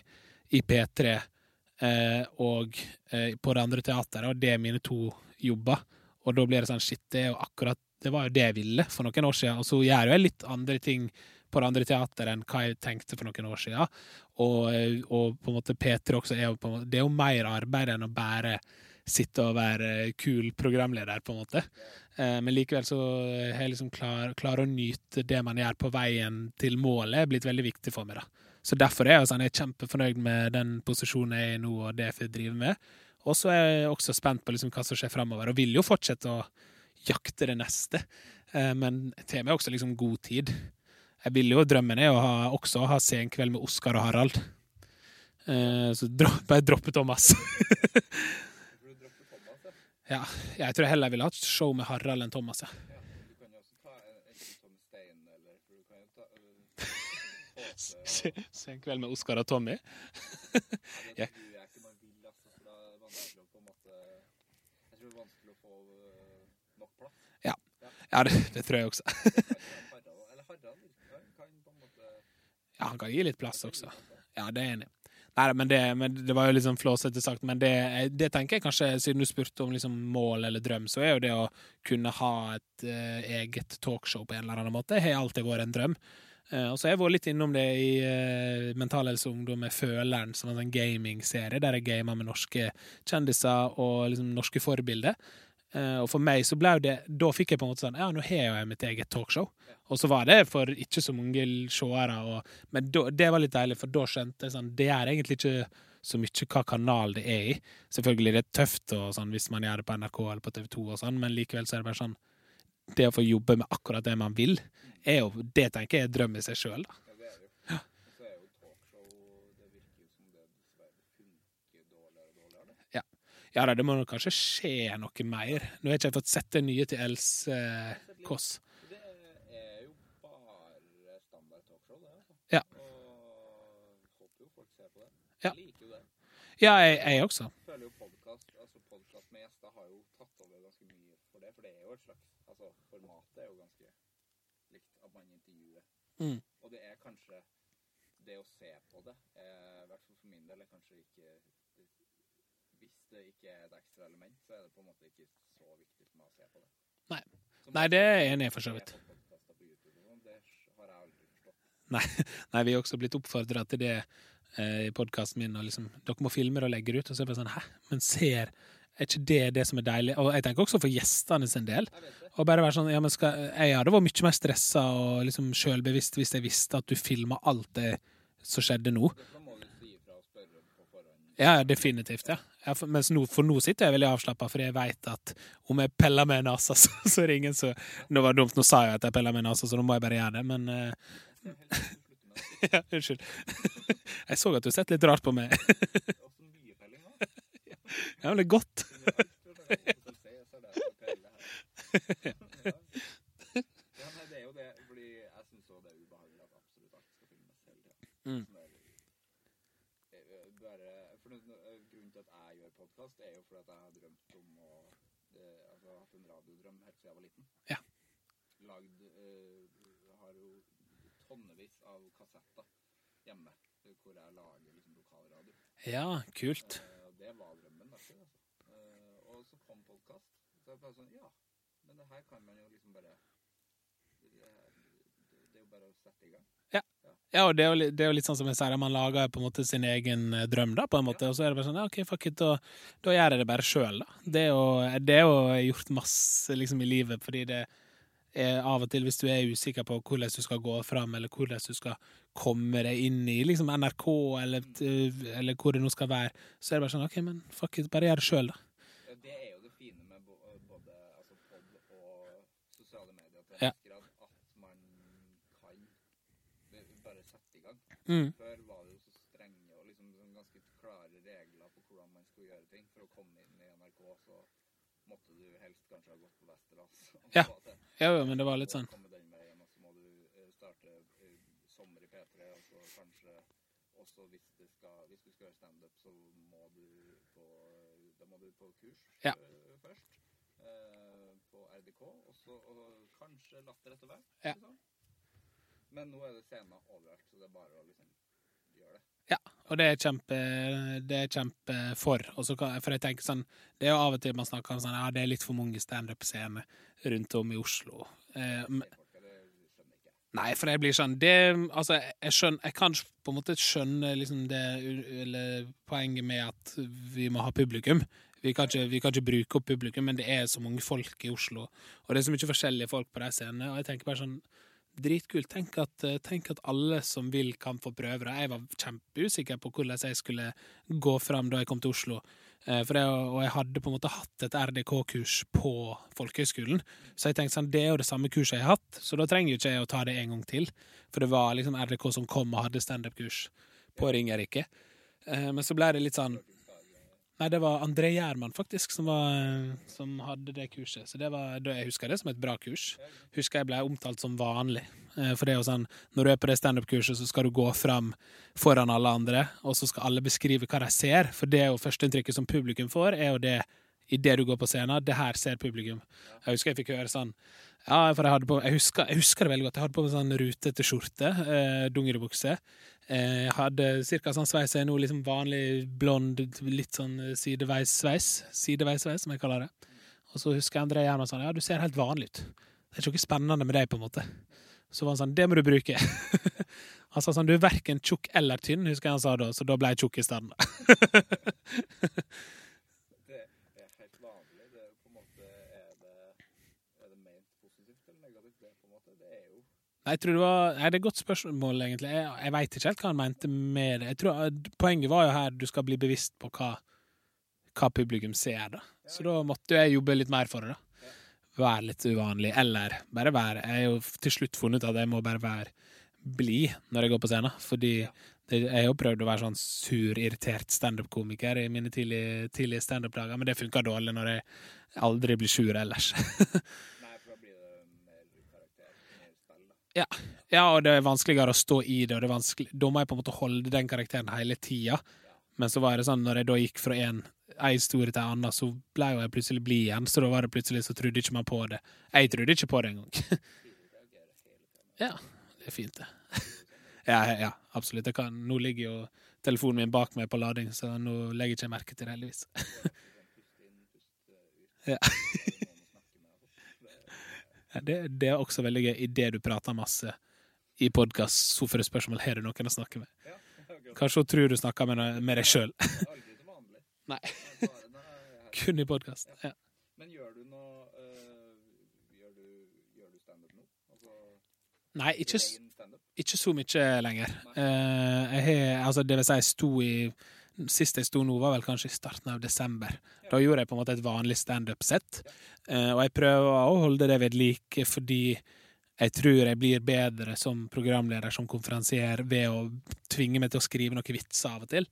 i P3 eh, og eh, på det andre teateret, og det er mine to jobber. Og da blir det sånn, shit, det er jo akkurat Det var jo det jeg ville for noen år siden, og så gjør jeg litt andre ting på det andre teateret enn hva jeg tenkte for noen år siden. Og, eh, og på en måte P3 også er jo på en måte, Det er jo mer arbeid enn å bare sitte og være kul programleder, på en måte. Eh, Men likevel så har jeg liksom klar, klare å nyte det man gjør på veien til målet, er blitt veldig viktig for meg. da. Så derfor er jeg, sånn, jeg er kjempefornøyd med den posisjonen jeg er i nå, og det jeg får drive med. Og så er jeg også spent på liksom hva som skjer framover, og vil jo fortsette å jakte det neste. Eh, Men tar meg også liksom god tid. Jeg vil jo, Drømmen er å ha, også ha senkveld med Oskar og Harald. Eh, Så dro, bare droppe Thomas. For du dropper Thomas, ja. jeg tror jeg heller ville hatt show med Harald enn Thomas. ja. ja. En, en ta øh, Håse og Senkveld med Oskar og Tommy. Ja, Ja. jeg en Jeg. Ja, det, det tror jeg også. Harald, eller Harald kan, kan på en måte Ja, han kan gi litt plass også. Ja, det er jeg enig i. Nei, men det, men det var jo sånn flåsete sagt, men det, det tenker jeg kanskje, siden du spurte om liksom mål eller drøm, så er jo det å kunne ha et uh, eget talkshow på en eller annen måte, har alltid vært en drøm. Uh, og så har jeg vært litt innom det i uh, Mental Helse Ungdom med Føleren, som er en gamingserie der jeg gamer med norske kjendiser og liksom norske forbilder. Eh, og for meg så ble det Da fikk jeg på en måte sånn Ja, nå har jeg mitt eget talkshow. Og så var det for ikke så mange seere, men da, det var litt deilig, for da skjønte jeg sånn Det er egentlig ikke så mye hva kanal det er i. Selvfølgelig det er tøft og sånn hvis man gjør det på NRK eller på TV 2, og sånn, men likevel så er det bare sånn Det å få jobbe med akkurat det man vil, er jo Det tenker jeg er drøm i seg sjøl, da. Ja, det er det jo. Og så er jo talkshow Det virker jo som det dessverre funker dårligere og dårligere. det. Ja da, det må kanskje skje noe mer. Nå har jeg ikke fått sett det nye til Else eh, Kåss. Det er jo bare standard talkshow, det. altså. Ja. Og håper jo folk ser på det. Ja. Jeg liker jo det. Ja, jeg, jeg også. føler jo podcast, altså podcast med gjester har jo tatt over ganske mye for det, for det er jo et slags Altså, formatet er jo ganske likt at man intervjuer. Mm. Og det er kanskje Det å se på det, er, i hvert fall for min del, er kanskje ikke det ikke er et ekstra element, så er det på en måte ikke så viktig for meg å se på det. Nei. Nei, det er jeg enig i, for så vidt. sånn, Det har jeg aldri forstått. Nei, nei, vi er også blitt oppfordra til det eh, i podkasten min. Og liksom, dere må filme det og legge det ut. Og så er det bare sånn Hæ, men ser Er ikke det det som er deilig? Og jeg tenker også for gjestene sin del. Og bare være sånn ja, men skal, Jeg hadde vært mye mer stressa og liksom sjølbevisst hvis jeg visste at du filma alt det som skjedde nå. Da må du si ifra og spørre på forhånd. Ja, definitivt. ja. ja for, nå, for nå sitter jeg veldig avslappa, for jeg veit at om jeg peller med nesa, så, så er det ingen som Nå var det dumt, nå sa jeg at jeg peller med nesa, så nå må jeg bare gjøre det, men uh, Ja, unnskyld. Jeg så at du sett litt rart på meg. Ja, men det er godt. Ja, nei, det er jo det, fordi jeg syns òg det er ubehagelig at absolutt alt skal filmes hele tida. Mm. Bare, for det, grunnen til at jeg gjør podkast, er jo fordi at jeg har drømt om å eh, altså, hatt en radiodrøm helt siden jeg var liten. Ja. Lagd eh, Har jo tonnevis av kassetter hjemme hvor jeg lager liksom lokalradio. Ja, kult. Eh, det var drømmen da. altså. Og så kom podkast. Så jeg bare sånn Ja, men det her kan man jo liksom bare Det, det, det er jo bare å sette i gang. Ja, og det er, jo, det er jo litt sånn som jeg sier, man lager på en måte sin egen eh, drøm, da, på en måte, og så er det bare sånn, ja, ok, fuck it, da, da gjør jeg det bare sjøl, da. Det er jo, det er jo gjort masse liksom i livet, fordi det er av og til, hvis du er usikker på hvordan du skal gå fram, eller hvordan du skal komme deg inn i liksom NRK, eller, eller hvor det nå skal være, så er det bare sånn, ok, men fuck it, bare gjør det sjøl, da. Ja, det er jo det fine med både altså pod og sosiale medier til en Ja. grad, at man kan bare sette i gang. Mm. Før var det jo så strenge og liksom sånn ganske klare regler på hvordan man skulle gjøre ting. For å komme inn i NRK så måtte du helst kanskje ha gått på Westerdals. og Ja. få til. Ja, jo, men det var litt sånn. Og komme den veien, og så må du eh, starte eh, sommer i P3, og så kanskje også hvis, det skal, hvis du skal gjøre standup, så må du på Da må du på kurs Ja. først. eh, på RDK, og så og kanskje Latter etter hvert. Ja. liksom. Men nå er det scener overalt, så det er bare å liksom gjøre det. Ja, og det er kjempe Det er kjempe for. Også, for jeg tenker sånn Det er jo av og til man snakker om sånn Ja, det er litt for mange standup-scener rundt om i Oslo. Jeg. Nei, for jeg blir sånn det, Altså, jeg skjønner Jeg kan på en måte skjønne liksom det poenget med at vi må ha publikum. Vi kan, ikke, vi kan ikke bruke opp publikum, men det er så mange folk i Oslo. Og det er så mye forskjellige folk på de scenene. Og jeg tenker bare sånn Dritkult. Tenk at, eh, tenk at alle som vil, kan få prøve det. Jeg var kjempeusikker på hvordan jeg skulle gå fram da jeg kom til Oslo. Eh, For det, og jeg hadde på en måte hatt et RDK-kurs på folkehøgskolen. Så jeg tenkte sånn, det er jo det samme kurset jeg har hatt, så da trenger ikke jeg å ta det en gang til. For det var liksom RDK som kom og hadde standup-kurs på Ringerike. Eh, Men så ble det litt sånn Nei, det var André Gjerman, faktisk, som, var, som hadde det kurset. Så det var, jeg husker det som et bra kurs. Husker jeg ble omtalt som vanlig. Eh, For det er jo sånn, når du er på det standup-kurset, så skal du gå fram foran alle andre, og så skal alle beskrive hva de ser. For det er jo førsteinntrykket som publikum får, er jo det idet du går på scenen. Det her ser publikum. Jeg husker jeg fikk høre sånn ja, for jeg på Jeg husker, jeg husker det veldig godt. Jeg hadde på meg sånn rutete skjorte, eh, dungeribukse. Eh, jeg hadde ca. sånn sveis jeg nå, liksom vanlig blond, litt sånn sideveissveis. Sideveissveis, som jeg kaller det. Og så husker jeg André Gjerman sånn Ja, du ser helt vanlig ut. Det er ikke noe spennende med deg, på en måte. Så var han sånn Det må du bruke. han sa sånn Du er verken tjukk eller tynn, husker jeg han sa da, så da ble jeg tjukk i stedet. Det er helt vanlig. Det er jo på en måte Er det, er det ment positivt eller negativt? Det på en måte, det er jo Nei, jeg tror det var Nei, det er et godt spørsmål, egentlig. Jeg, jeg veit ikke helt hva han mente med det. Jeg tror, eh, Poenget var jo her du skal bli bevisst på hva, hva publikum ser, da. Så da måtte jeg jobbe litt mer for det, da. Være litt uvanlig, eller bare være Jeg har jo til slutt funnet ut at jeg må bare være blid når jeg går på scenen. Fordi det, jeg har jo prøvd å være sånn sur, irritert standup-komiker i mine tidlige, tidlige standup-dager, men det funka dårlig når jeg aldri blir sur ellers. Nei, for da blir det mer karakter, mer spill, da. Ja. ja, og det er vanskeligere å stå i det, og da må jeg på en måte holde den karakteren hele tida. Men så var det sånn, når jeg da gikk fra en historie til en annen, så ble jeg plutselig blid igjen. Så da var det plutselig så trodde ikke man på det. Jeg trodde ikke på det engang. ja, det er fint, det. ja, ja, absolutt. Kan, nå ligger jo telefonen min bak meg på lading, så nå legger jeg ikke merke til det, heldigvis. ja. Det, det er også veldig gøy idet du prater masse, i podkast, så får du spørsmål har du noen å snakke med. Kanskje hun tror du snakker med, med deg sjøl. Nei. Kun i podkast. Ja. Men gjør du noe eh, Gjør du, gjør du standup nå? Altså, Nei, ikke, ikke så mye lenger. Uh, jeg har, altså, det vil si, jeg sto i Sist jeg sto nå, var vel kanskje i starten av desember. Da gjorde jeg på en måte et vanlig standup-sett. Eh, og jeg prøver å holde det ved like fordi jeg tror jeg blir bedre som programleder, som konferansier, ved å tvinge meg til å skrive noen vitser av og til.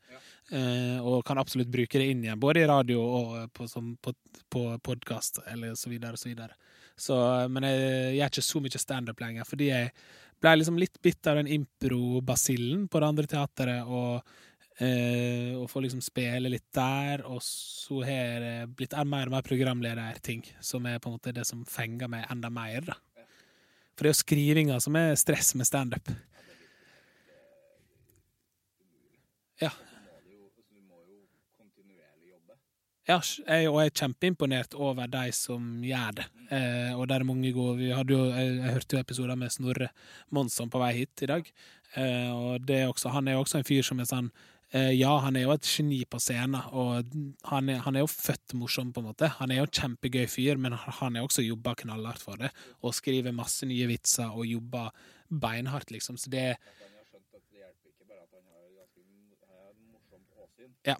Eh, og kan absolutt bruke det inn igjen, både i radio og på, som, på, på podkast, eller så videre og så videre. Så, men jeg gjør ikke så mye standup lenger, fordi jeg ble liksom litt bitt av den impro-basillen på det andre teateret, og, eh, og får liksom spille litt der, og så har det blitt mer og mer programlederting, som er på en måte det som fenger meg enda mer, da. For det er jo skrivinga som er stress med standup. Ja. Ja, jeg, og jeg er kjempeimponert over de som gjør det. Eh, og der er mange går Vi hadde jo, jeg, jeg hørte jo episoder med Snorre Monsson på vei hit i dag. Eh, og det er også, han er jo også en fyr som er sånn Ja, han er jo et geni på scenen, og han er, han er jo født morsom, på en måte. Han er jo en kjempegøy fyr, men han har også jobba knallhardt for det. Og skriver masse nye vitser og jobber beinhardt, liksom. Så det. Ja.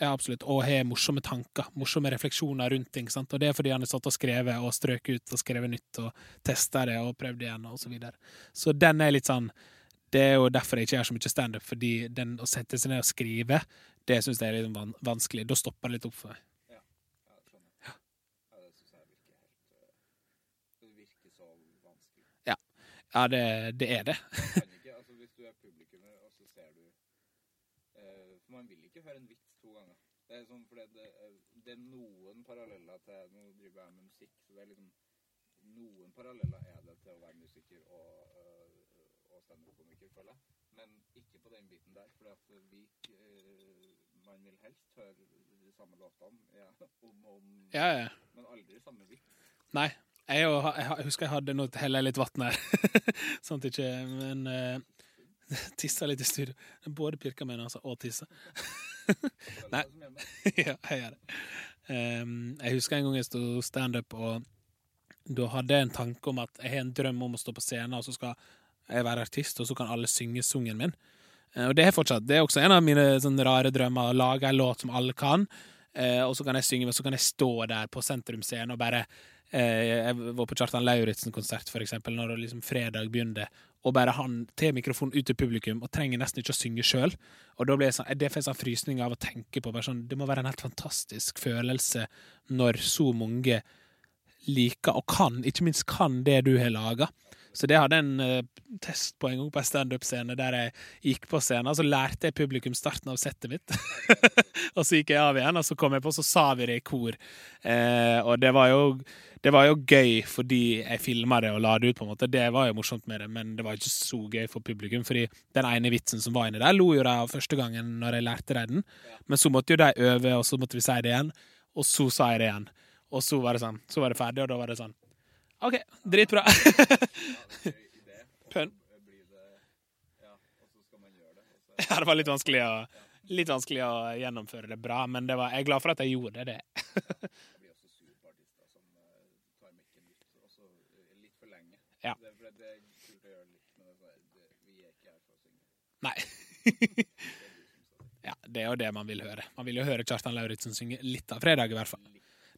Ja, absolutt. Og har morsomme tanker, morsomme refleksjoner rundt ting. sant? Og det er fordi han har satt og skrevet og strøket ut og skrevet nytt og testa det og prøvd igjen og så videre. Så den er litt sånn Det er jo derfor jeg ikke gjør så mye standup, fordi den å sette seg ned og skrive, det syns jeg er litt van vanskelig. Da stopper det litt opp for meg. Ja, det skjønner jeg. Ja, det syns jeg virker helt eh, Det virker så vanskelig. Ja, det, det er det. Man kan ikke, altså Hvis du er publikummer, og så ser du eh, For man vil ikke høre en vits to ganger. Det er sånn, for det, det, er- det er noen paralleller til Nå driver jeg med musikk, så det er liksom Noen paralleller er det til å være musiker og, øh, og standup-komiker, føler jeg. Men ikke på den biten der. For at vi øh, Man vil helst høre de samme låtene ja, om og om, Ja, ja. men aldri samme vits. Nei. Jeg, jo, jeg, husker jeg hadde Nå heller helle litt vann her, sånn at ikke Men uh, tissa litt i studio. Både pirka med nesa og tissa. Nei. Ja, jeg gjør det. Um, jeg husker en gang jeg sto standup, og da hadde jeg en tanke om at jeg har en drøm om å stå på scenen, og så skal jeg være artist, og så kan alle synge sungen min. Eh, og det er fortsatt, det er også en av mine sånne rare drømmer, å lage en låt som alle kan, uh, og så kan jeg synge, men så kan jeg stå der på sentrumsscenen og bare Jeg var på Kjartan Lauritzen-konsert, for eksempel, når det liksom fredag begynte, og bare han tar mikrofonen ut til publikum og trenger nesten ikke å synge sjøl. Da blir jeg sånn, det får jeg sånn frysning av å tenke på. Sånn, det må være en helt fantastisk følelse når så mange liker og kan, ikke minst kan det du har laga. Så det hadde en uh, test på en gang på en standup-scene der jeg gikk på scenen, så lærte jeg publikum starten av settet mitt. og så gikk jeg av igjen, og så kom jeg på, så sa vi det i kor. Uh, og det var jo det var jo gøy fordi jeg filma det og la det ut, på en måte. Det var jo morsomt med det, men det var ikke så gøy for publikum. Fordi den ene vitsen som var inni der, lo jo de av første gangen når jeg lærte dem den. Men så måtte jo de øve, og så måtte vi si det igjen. Og så sa jeg det igjen. Og så var det sånn. Så var det ferdig, og da var det sånn. OK, dritbra. Pønn. Ja, det. Var litt vanskelig å, litt vanskelig å gjennomføre det bra, men det var, jeg er glad for at jeg gjorde det. Ja. Nei. ja, det er jo det man vil høre. Man vil jo høre Kjartan Lauritzen synge litt av fredag, i hvert fall.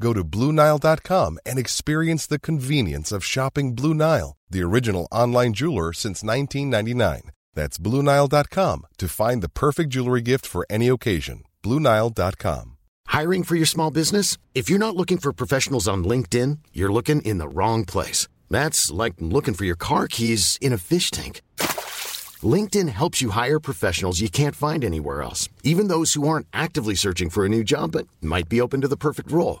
Go to BlueNile.com and experience the convenience of shopping Blue Nile, the original online jeweler since 1999. That's BlueNile.com to find the perfect jewelry gift for any occasion. BlueNile.com. Hiring for your small business? If you're not looking for professionals on LinkedIn, you're looking in the wrong place. That's like looking for your car keys in a fish tank. LinkedIn helps you hire professionals you can't find anywhere else, even those who aren't actively searching for a new job but might be open to the perfect role.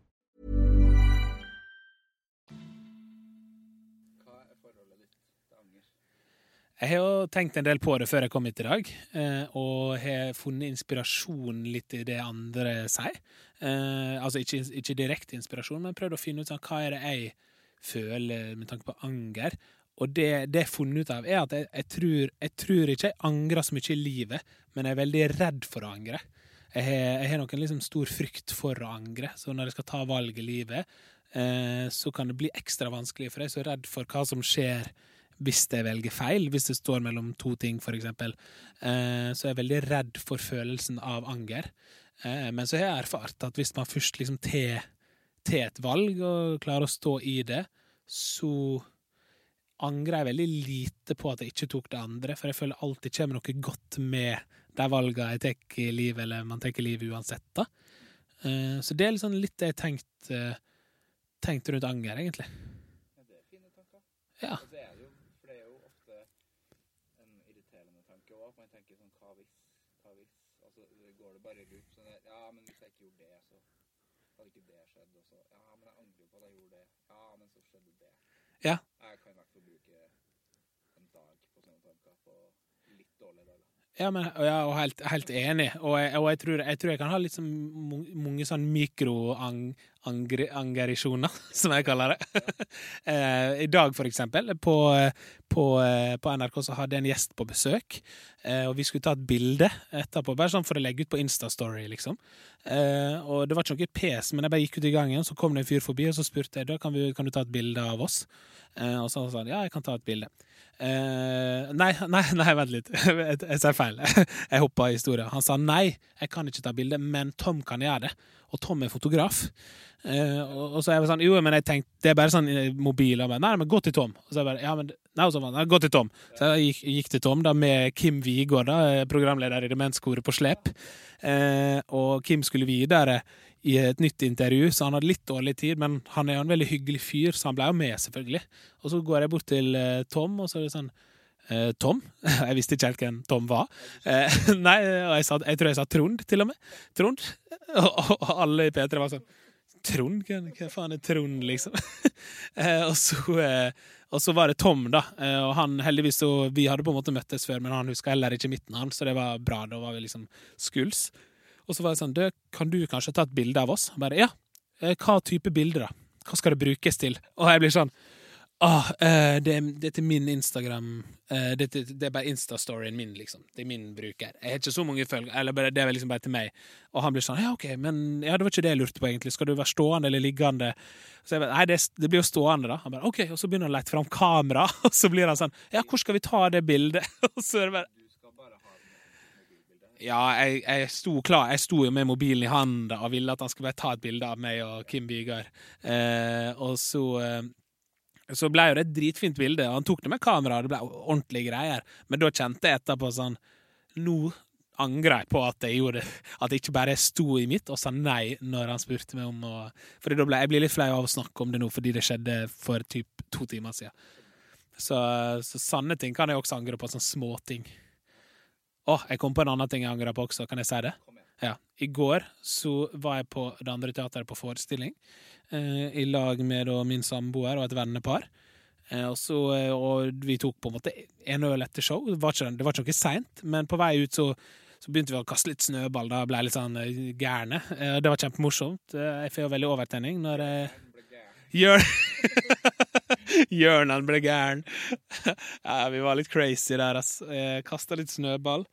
Jeg har jo tenkt en del på det før jeg kom hit i dag, eh, og har funnet inspirasjon litt i det andre sier. Eh, altså ikke, ikke direkte inspirasjon, men prøvd å finne ut sånn, hva er det jeg føler med tanke på anger. Og det, jeg har funnet ut av, er at jeg, jeg, tror, jeg tror ikke jeg angrer så mye i livet, men jeg er veldig redd for å angre. Jeg har, jeg har nok en liksom stor frykt for å angre, så når jeg skal ta valg i livet, eh, så kan det bli ekstra vanskelig, for jeg er så redd for hva som skjer hvis jeg velger feil, hvis det står mellom to ting, eksempel. Eh, så er jeg veldig redd for følelsen av anger. Eh, men så har jeg erfart at hvis man først liksom tar et valg og klarer å stå i det, så angrer jeg veldig lite på at jeg ikke tok det andre, for jeg føler alltid kommer noe godt med de valgene jeg tar i livet, eller man tar i livet uansett, da. Eh, Så det er liksom litt det jeg har tenkt, tenkt rundt anger, egentlig. Ja, det er fine tanker. Ja. Og så er det jo, for det er jo ofte en irriterende tanke òg. Man tenker sånn hva hvis, hva hvis? Altså går det bare i loop sånn der, Ja, men hvis jeg ikke gjorde det, så hadde ikke det skjedd. Og så Ja, men jeg angrer på at jeg gjorde det. Ja, men så skjedde det. Ja. Jeg kan i hvert fall bruke en dag på sånne tanker på litt dårlige dager. Ja, men, ja, og helt, helt enig. Og, jeg, og jeg, tror, jeg tror jeg kan ha litt sånn mange sånn mikroangerisjoner, som jeg kaller det. Eh, I dag, for eksempel, på, på, eh, på NRK så hadde jeg en gjest på besøk, eh, og vi skulle ta et bilde etterpå, bare sånn for å legge ut på Instastory, liksom. Og det var ikke noe pes, men jeg bare gikk ut i gangen, så kom det en fyr forbi, og så spurte jeg da kan, vi, kan du ta et bilde av oss. Og så sa han ja, jeg kan ta et bilde. Nei, nei, nei, vent litt. Jeg, jeg sa feil. Jeg hoppa i historien. Han sa nei, jeg kan ikke ta bilde, men Tom kan gjøre det. Og Tom er fotograf. Eh, og, og så jeg sånn Jo, men jeg tenkte det er bare sånn eh, mobil. Og bare, nei, men gå til Tom. Og så er jeg bare, ja, men Nei, og så var nei, gå til Tom. Så jeg gikk, gikk til Tom da med Kim Vigård, da, eh, programleder i Demenskoret på slep. Eh, og Kim skulle videre i et nytt intervju, så han hadde litt dårlig tid, men han er jo en veldig hyggelig fyr, så han ble jo med, selvfølgelig. Og så går jeg bort til eh, Tom, og så er det sånn eh, Tom? Jeg visste ikke helt hvem Tom var. Eh, nei, og jeg, sa, jeg tror jeg sa Trond, til og med. Trond. Og, alle i P3 var sånn Trond? Hva, faen er Trond, liksom? eh, og, så, eh, og så var det Tom, da. Eh, og han heldigvis så Vi hadde på en måte møttes før, men han huska heller ikke midten av han, så det var bra. Da var vi liksom skuls. Og så var det sånn «Du, Kan du kanskje ta et bilde av oss? Og bare ja. Eh, hva type bilde, da? Hva skal det brukes til? Og jeg blir sånn Ah, eh, det, det er til min Instagram eh, det, det, det er bare Insta-storyen min, liksom. Det er min bruker. Jeg har ikke så mange følgere, eller bare, det er liksom bare til meg. Og han blir sånn Ja, OK, men ja, det var ikke det jeg lurte på, egentlig. Skal du være stående eller liggende? Så jeg bare, Nei, det, det blir jo stående, da. Han bare OK, og så begynner han å lete fram kamera, og så blir han sånn Ja, hvor skal vi ta det bildet? Og så er det bare ja, jeg, jeg sto klar. Jeg sto jo med mobilen i handa og ville at han skulle bare ta et bilde av meg og Kim Bygard. Eh, og så eh, så ble jo det et dritfint bilde, og han tok det med kamera, det ble ordentlige greier. Men da kjente jeg etterpå sånn Nå angrer jeg på at jeg gjorde. At jeg ikke bare sto i mitt og sa nei når han spurte meg om å Fordi da ble jeg blir litt flau av å snakke om det nå, fordi det skjedde for typ to timer siden. Så, så sanne ting kan jeg også angre på, sånne småting. Å, jeg kom på en annen ting jeg angrer på også, kan jeg si det? Ja. I går så var jeg på det andre teateret på forestilling, eh, i lag med da, min samboer og et vennepar. Eh, og, så, eh, og vi tok på en måte en øl etter show. Det var ikke, det var ikke noe seint, men på vei ut så, så begynte vi å kaste litt snøball. Da ble jeg litt sånn eh, gærne. Eh, det var kjempemorsomt. Eh, jeg får jo veldig overtenning når jeg Jørn Jørn ble gæren. ja, vi var litt crazy der, ass. Kasta litt snøball.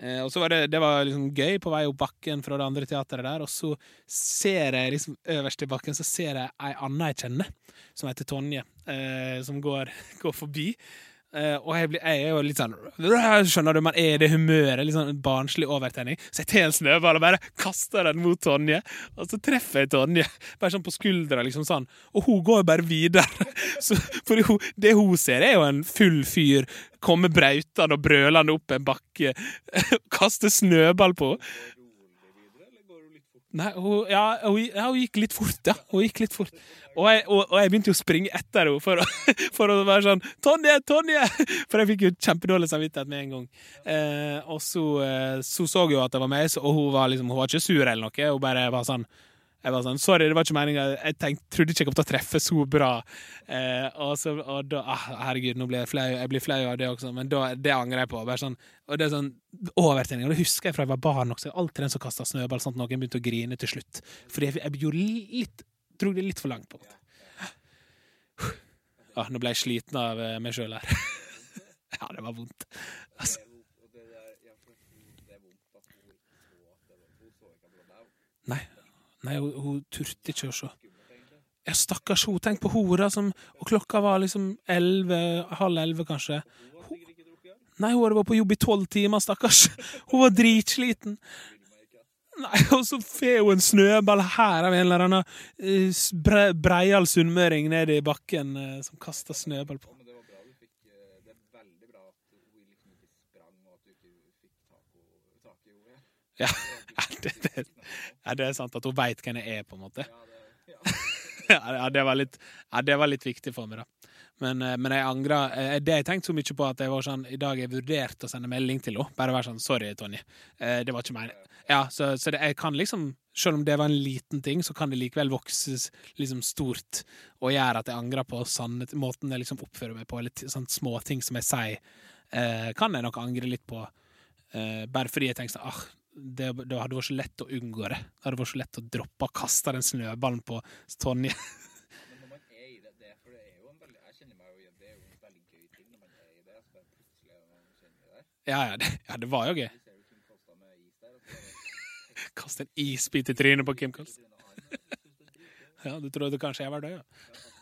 Eh, og så var det, det var liksom gøy på vei opp bakken fra det andre teateret der, og så ser jeg liksom øverst i bakken så ser jeg ei anna jeg kjenner, som heter Tonje, eh, som går, går forbi. Eh, og jeg, blir, jeg er jo litt sånn Skjønner du, man er i det humøret, litt sånn barnslig overtenning. Så jeg tar en snøball og bare kaster den mot Tonje, og så treffer jeg Tonje. Bare sånn på skuldra, liksom sånn. Og hun går jo bare videre. Så, for hun, det hun ser, er jo en full fyr komme brautende og brølende opp en bakke, kaste snøball på Nei, hun, ja, hun, ja, hun gikk litt fort, ja. Hun gikk litt fort. Og jeg, og, og jeg begynte jo å springe etter henne for, for å være sånn 'Tonje, Tonje!' For jeg fikk jo kjempedårlig samvittighet med en gang. Eh, og så eh, så, så hun at det var meg, og hun var, liksom, hun var ikke sur eller noe. Hun bare var sånn jeg var sånn, Sorry, det var ikke meninga. Jeg tenkte, trodde ikke jeg kom til å treffe så bra. Eh, og, så, og da ah, Herregud, nå blir jeg flau. Jeg blir flau av det også, men da, det angrer jeg på. Bare sånn, og det er sånn overtenning. Og det husker jeg fra jeg var barn også. Alltid den som kasta snøball, sånn at noen begynte å grine til slutt. Fordi jeg, jeg gjorde litt Dro det litt for langt, på en. Ah, nå ble jeg sliten av eh, meg sjøl her. ja, det var vondt. Altså, nei, hun, hun turte ikke å se. Ja, stakkars hun. Tenk på hora som Og klokka var liksom elleve, halv elleve, kanskje. Hun, nei, hun hadde vært på jobb i tolv timer, stakkars. Hun var dritsliten. Nei, og så får hun en snøball her av en eller annen eh, bre, breial sunnmøring nede i bakken eh, som kaster snøball på. Eh, liksom. Ja, ja, det, det, ja, det er sant at hun veit hvem jeg er, på en måte. Ja, det var litt, det var litt viktig for meg, da. Men, eh, men jeg angra. eh, Det jeg tenkte så mye på at jeg var sånn I dag jeg vurderte å sende melding til henne. Bare være sånn 'Sorry, Tonje. Eh, Det var ikke meg.' Ja, så, så det, jeg kan liksom Selv om det var en liten ting, så kan det likevel vokse liksom stort og gjøre at jeg angrer på Sånn måten jeg liksom oppfører meg på, eller sånn små ting som jeg sier, eh, kan jeg nok angre litt på. Eh, bare fordi jeg tenker sånn ah, det, det hadde vært så lett å unngå det. Det hadde vært så lett å droppe å kaste den snøballen på Tonje. Ja, ja, det, ja, det var jo gøy. Vi ser jo Kim Kolstad med is der. Og så det Kaste en isbit i trynet på Kim Kolstad. Ja, du trodde kanskje jeg var død, ja.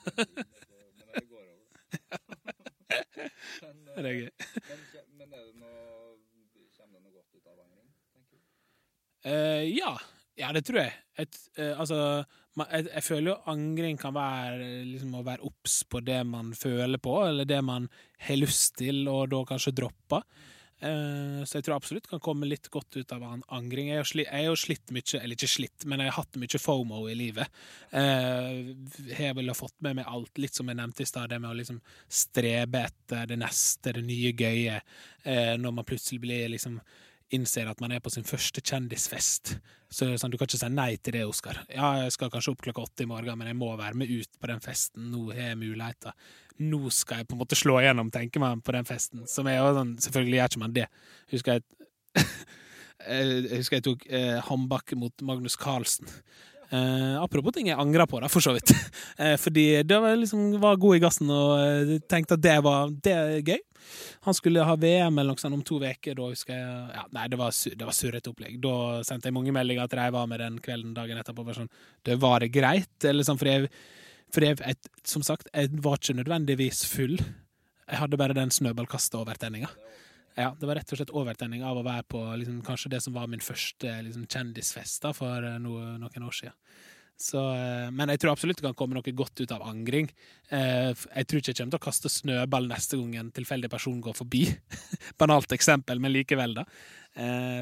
Det eh, Det er gøy. Men er det noe Kommer det noe godt ut av angring? tenker du? Eh, ja. ja, det tror jeg. Et, uh, altså, man, jeg, jeg føler jo angring kan være liksom å være obs på det man føler på, eller det man har lyst til, og da kanskje droppe. Uh, så jeg tror absolutt kan komme litt godt ut av an- angring. Jeg har, sli, jeg har slitt mye, eller ikke slitt, men jeg har hatt mye FOMO i livet. Eh, jeg vil ha fått med meg alt, litt som jeg nevnte i stad, det med å liksom strebe etter det neste, det nye gøye, når man plutselig blir liksom innser at man er på sin første kjendisfest. Så sånn, Du kan ikke si nei til det, Oskar. Ja, jeg skal kanskje opp klokka åtte i morgen, men jeg må være med ut på den festen. Nå har jeg muligheter. Nå skal jeg på en måte slå igjennom, tenker man på den festen. Som er jo sånn, Selvfølgelig gjør ikke man det. Husker jeg Jeg husker jeg tok eh, håndbak mot Magnus Carlsen. Eh, apropos ting jeg angrer på, da, for så vidt. Eh, fordi det var liksom var god i gassen og eh, tenkte at det var det er gøy. Han skulle ha VM eller noe sånt om to uker. Da husker jeg ja, Nei, det var, det var surrete opplegg. Da sendte jeg mange meldinger de jeg var med den kvelden dagen etterpå. Bare sånn, det Var det greit? Eller sånn, fordi jeg, for jeg, et, som sagt, jeg var ikke nødvendigvis full. Jeg hadde bare den snøballkasteovertenninga. Ja, det var rett og slett overtenning av å være på liksom, kanskje det som var min første liksom, kjendisfest da, for eh, noe, noen år siden. Så, eh, men jeg tror absolutt det kan komme noe godt ut av angring. Eh, Jeg tror ikke jeg kommer til å kaste snøball neste gang en tilfeldig person går forbi. Banalt eksempel, men likevel, da.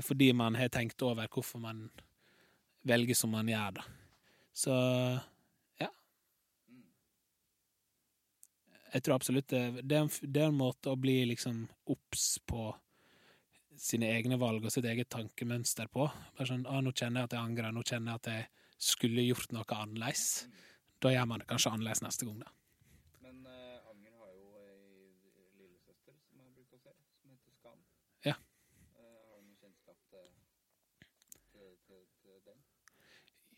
Fordi man har tenkt over hvorfor man velger som man gjør, da. Så Jeg tror absolutt det, det, er en, det er en måte å bli liksom på sine egne valg og sitt eget tankemønster på. Bare sånn, ah, 'Nå kjenner jeg at jeg angrer. Nå kjenner jeg at jeg skulle gjort noe annerledes.' Da gjør man det kanskje annerledes neste gang, da. Men eh, Anger har jo ei lillesøster som jeg bruker å se, som heter Skam. Ja. Eh, har du noe kjennskap til, til, til, til den? Eh,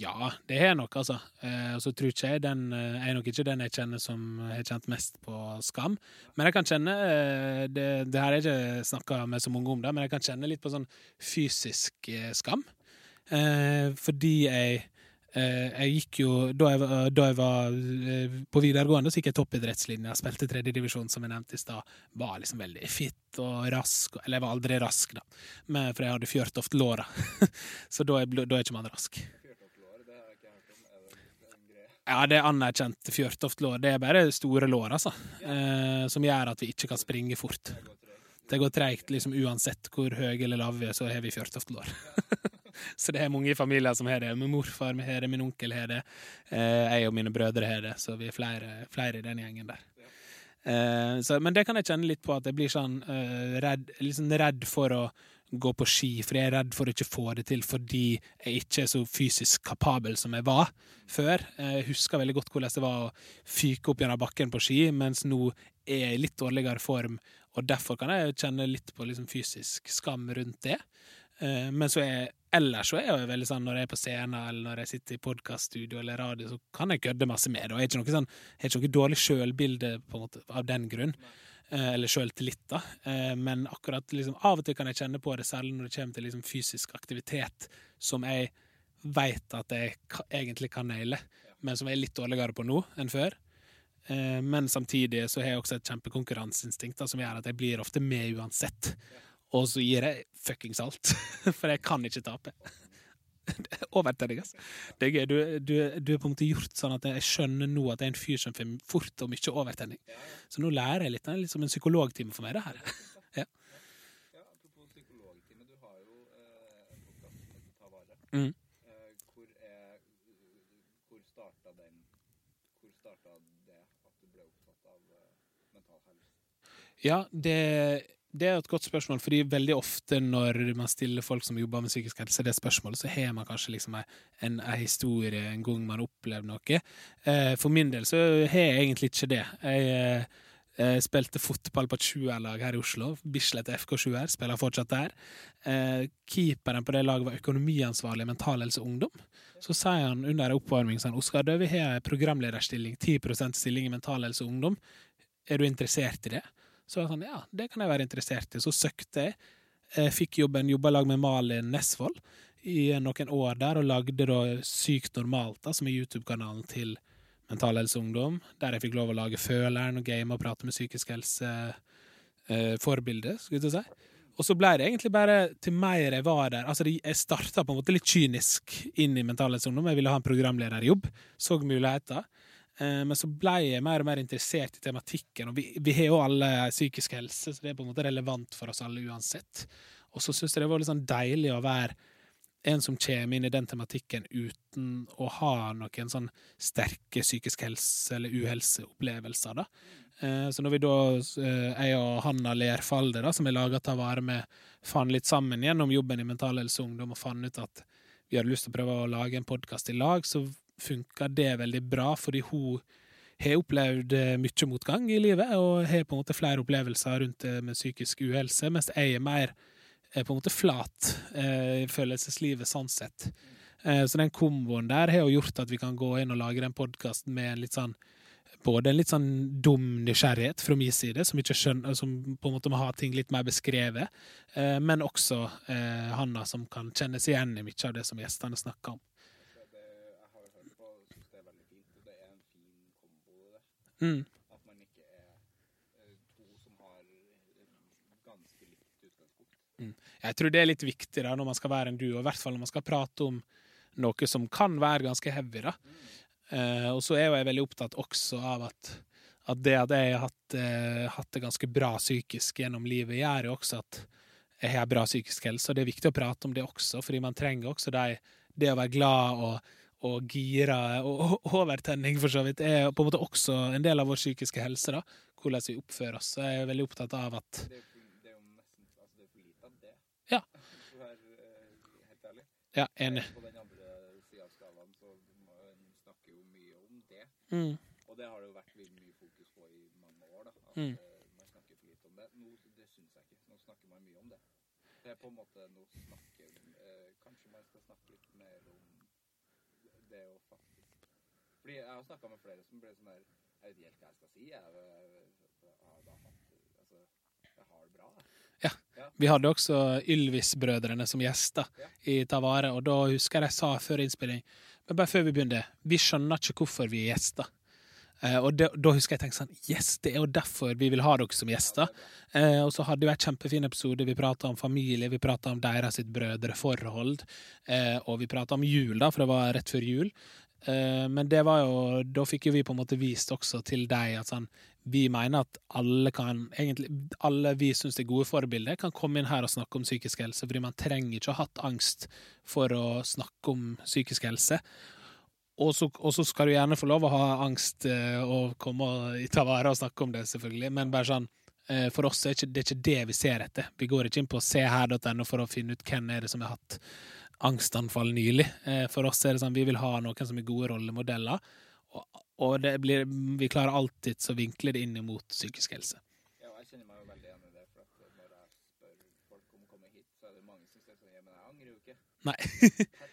Ja, det har jeg nok, altså. Eh, Og så tror ikke jeg den eh, er nok ikke den jeg kjenner som har kjent mest på skam. Men jeg kan kjenne eh, Det, det har jeg ikke snakka med så mange om, det, men jeg kan kjenne litt på sånn fysisk eh, skam. Eh, fordi jeg eh, Jeg gikk jo Da jeg, da jeg var eh, på videregående, så gikk jeg toppidrettslinja. Spilte tredjedivisjon, som jeg nevnte i stad. Var liksom veldig fit og rask. Eller jeg var aldri rask, da, men, for jeg hadde fjørt så da er, da er ikke man rask. Fjørtoftlår, det har jeg ikke hørt om. Er det en greie? Ja, det er anerkjent fjørtoftlår. Det er bare store lår, altså. Eh, som gjør at vi ikke kan springe fort. Det går treigt liksom uansett hvor høye eller lave vi er, så har vi fjørtoftlår. så det er mange i familier som har det. Min morfar vi har det, min onkel har det. Eh, jeg og mine brødre har det, så vi er flere, flere i den gjengen der. Eh, så, men det kan jeg kjenne litt på, at jeg blir sånn eh, redd, liksom redd for å gå på ski, for jeg er redd for å ikke få det til fordi jeg ikke er så fysisk kapabel som jeg var før. Jeg husker veldig godt hvordan det var å fyke opp gjennom bakken på ski, mens nå er jeg i litt dårligere form, og derfor kan jeg kjenne litt på liksom fysisk skam rundt det. Eh, Men så er ellers så er jeg veldig sånn når jeg er på scenen eller når jeg sitter i podkaststudio eller radio, så kan jeg kødde masse med det. Og jeg er ikke noe, sånn, ikke noe dårlig sjølbilde av den grunn. Eh, Eller sjøltillit, da. Eh, Men akkurat liksom, av og til kan jeg kjenne på det, særlig når det kommer til liksom, fysisk aktivitet som jeg veit at jeg egentlig kan naile, men som jeg er litt dårligere på nå enn før. Eh, Men samtidig så har jeg også et kjempekonkurranseinstinkt som gjør at jeg blir ofte med uansett. Og så gir jeg fuckings alt, for jeg kan ikke tape. Overtenning. Det er gøy. Du, du, du er på en måte gjort sånn at jeg skjønner nå at jeg er en fyr som får fort og mye overtenning. Så nå lærer jeg litt. Det er litt som en psykologtime for meg, det her. Ja, apropos psykologtime, du har jo eh, en podkast som heter Ta vare. Mm. Eh, hvor er Hvor starta den Hvor starta det at du ble opptatt av eh, mental helse? Ja, det, det er et godt spørsmål, fordi veldig ofte når man stiller folk som jobber med psykisk helse det spørsmålet, så har man kanskje liksom en, en, en historie en gang man har opplevd noe. Eh, for min del så har jeg egentlig ikke det. Jeg eh, spilte fotball på et sjuerlag her i Oslo. Bislett FK7 her, spiller fortsatt der. Eh, keeperen på det laget var økonomiansvarlig i Mental Helse Ungdom. Så sier han under oppvarming sånn, Oskar, du, vi har programlederstilling, 10 stilling i Mental Helse Ungdom. Er du interessert i det? Så var jeg sånn, ja, det kan jeg være interessert i. Så søkte jeg. jeg fikk jobben, jobba lag med Malin Nesvold i noen år der, og lagde da Sykt normalt, da, som er YouTube-kanalen til Mental Helse Ungdom, der jeg fikk lov å lage Føleren og game og prate med psykisk helse-forbilder, skulle jeg si. Og så ble det egentlig bare til mer jeg var der Altså, jeg starta på en måte litt kynisk inn i Mental Helse Ungdom. Jeg ville ha en programlederjobb, så muligheter. Eh, Men så ble jeg mer og mer interessert i tematikken, og vi, vi har jo alle psykisk helse, så det er på en måte relevant for oss alle uansett. Og så syns jeg det var litt sånn deilig å være en som kommer inn i den tematikken uten å ha noen sånn sterke psykisk helse- eller uhelseopplevelser, da. Eh, Så når vi da, eh, jeg og Hanna Lerfalde, da, som er laga å være med, fant litt sammen gjennom jobben i Mental Helse Ungdom og fant ut at vi hadde lyst til å prøve å lage en podkast i lag, så funka det veldig bra, fordi hun har opplevd eh, mye motgang i livet, og har på en måte flere opplevelser rundt det med psykisk uhelse, mens jeg er mer er på en måte flat eh, i følelseslivet sånn sett. Eh, så den komboen der har jo gjort at vi kan gå inn og lage den podkasten med en litt sånn både en litt sånn dum nysgjerrighet fra min side, som, skjønner, som på en måte må ha ting litt mer beskrevet, eh, men også eh, Hanna, som kan kjennes igjen i mye av det som gjestene snakker om. Så det, jeg har jo hørt på og syns det er veldig fint, og det er en fin kombo det der. Mm. At man ikke er eh, to som har eh, ganske likt utgangspunkt. Jeg tror det er litt viktig da, når man skal være en duo, i hvert fall når man skal prate om noe som kan være ganske heavy. da. Eh, og så er jo jeg veldig opptatt også av at, at det at jeg har hatt, uh, hatt det ganske bra psykisk gjennom livet, gjør jo også at jeg har bra psykisk helse. Og det er viktig å prate om det også, fordi man trenger også de, det å være glad og, og gira og, overtenning, for så vidt, er på en måte også en del av vår psykiske helse. da, Hvordan vi oppfører oss. Så jeg er veldig opptatt av at Det er, jo nesten altså det er for lite av det. Ja. For å være eh, helt ærlig. Ja, enig. På den andre sida av skalaen så snakker jo mye om det. Mm. Og det har det jo vært mye fokus på i mange år. da, At Mm. eh, man snakker for lite om det. Nå, det syns jeg ikke. Nå snakker man mye om det. Det er på en måte Nå snakker eh, Kanskje man skal snakke litt mer om det jo faktisk Fordi jeg har snakka med flere som ble sånn der Jeg vet ikke helt hva jeg skal si. Jeg, har da hatt Altså, jeg har det bra. jeg. Vi hadde også Ylvis-brødrene som gjester i Ta vare, og da husker jeg jeg sa før innspilling Men bare før vi begynner, vi skjønner ikke hvorfor vi er gjester. Eh, og det, da husker jeg tenkte sånn Yes, det er jo derfor vi vil ha dere som gjester. Eh, og så hadde vi en kjempefin episode. Vi prata om familie, vi prata om deres sitt brødreforhold. Eh, og vi prata om jul, da, for det var rett før jul. Eh, men det var jo Da fikk jo vi på en måte vist også til deg at sånn Vi mener at alle kan egentlig Alle vi syns er gode forbilder, kan komme inn her og snakke om psykisk helse, fordi man trenger ikke å ha hatt angst for å snakke om psykisk helse. Og så, og så skal du gjerne få lov å ha angst eh, og komme og ta vare og snakke om det, selvfølgelig, men bare sånn eh, For oss er ikke, det ikke det vi ser etter. Vi går ikke inn på seher.no for å finne ut hvem er det som har hatt angstanfall nylig. Eh, For oss er det sånn vi vil ha noen som er gode rollemodeller, og, og det blir, vi klarer alltid å vinkle det inn mot psykisk helse. Ja, jeg kjenner meg jo veldig igjen i det, for at når jeg spør folk om å komme hit, så er det mange som sier sånn Ja, men jeg angrer jo ikke. Nei.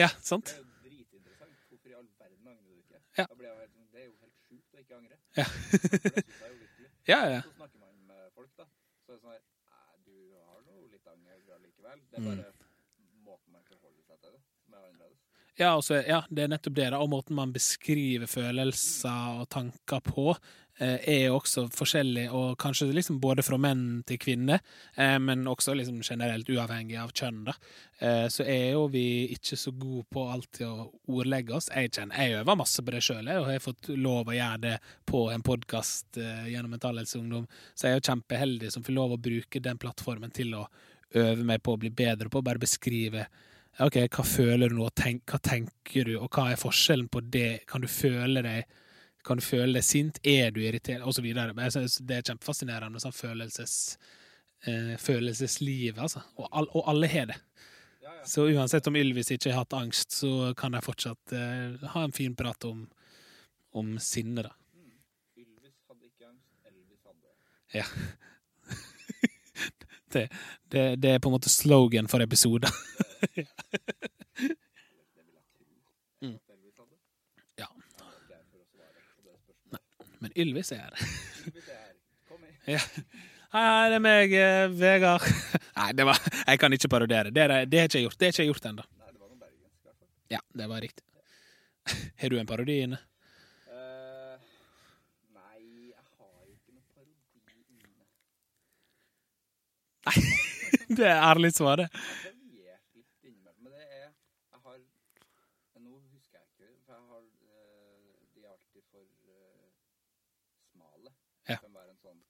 Ja, Det sant? er jo dritinteressant. Hvorfor i all verden angrer du ikke? Ja. Da blir jeg jo helt sånn Det er jo helt sjukt å ikke angre. Ja. Ja, ja. Så snakker man med folk, da. Så er det sånn her du har nå litt anger likevel. Det er Mm. bare måten man forholder seg til det, som er annerledes. Ja, altså, ja, det er nettopp det. da, Og måten man beskriver følelser og tanker på, er jo også forskjellig, og kanskje liksom både fra menn til kvinner, eh, men også liksom generelt uavhengig av kjønn. da. Eh, så er jo vi ikke så gode på alltid å ordlegge oss. Jeg kjenner, jeg øver masse på det sjøl, og har fått lov å gjøre det på en podkast eh, gjennom Mental Helse Ungdom, så jeg er jo kjempeheldig som får lov å bruke den plattformen til å øve meg på å bli bedre på bare beskrive Ok, hva føler du nå, tenk, hva tenker du, og hva er forskjellen på det? Kan du føle deg kan du føle deg sint? Er du irritert? Og så videre. Men Jeg synes det er kjempefascinerende, sånn følelses, eh, følelsesliv, altså. Og, all, og alle har det. Ja, ja. Så uansett om Ylvis ikke har hatt angst, så kan de fortsatt eh, ha en fin prat om, om sinne, da. Ylvis hadde ikke angst. Elvis hadde. Ja. det, det, det er på en måte slogan for episoder. Det vil jeg tro. Mm. At Elvis hadde. Ja. Jeg er ikke her for å svare på det spørsmålet. Men Ylvis er her. Ylvis er her. Kom igjen. Ja. Hei, det er meg, eh, Vegard. Nei, det var, jeg kan ikke parodiere. Det, er- det har ikke jeg gjort Det har ikke jeg gjort ennå. Nei. Ja, det var riktig. Har du en parodi inne? Eh, nei, jeg har jo ikke noen parodi inne. Det er ærlig svar, det. Jeg har variert litt innimellom, men det er Jeg har Nå husker jeg ikke, for jeg har eh, De er alltid for eh, smale. Ja. Det kan være en sånn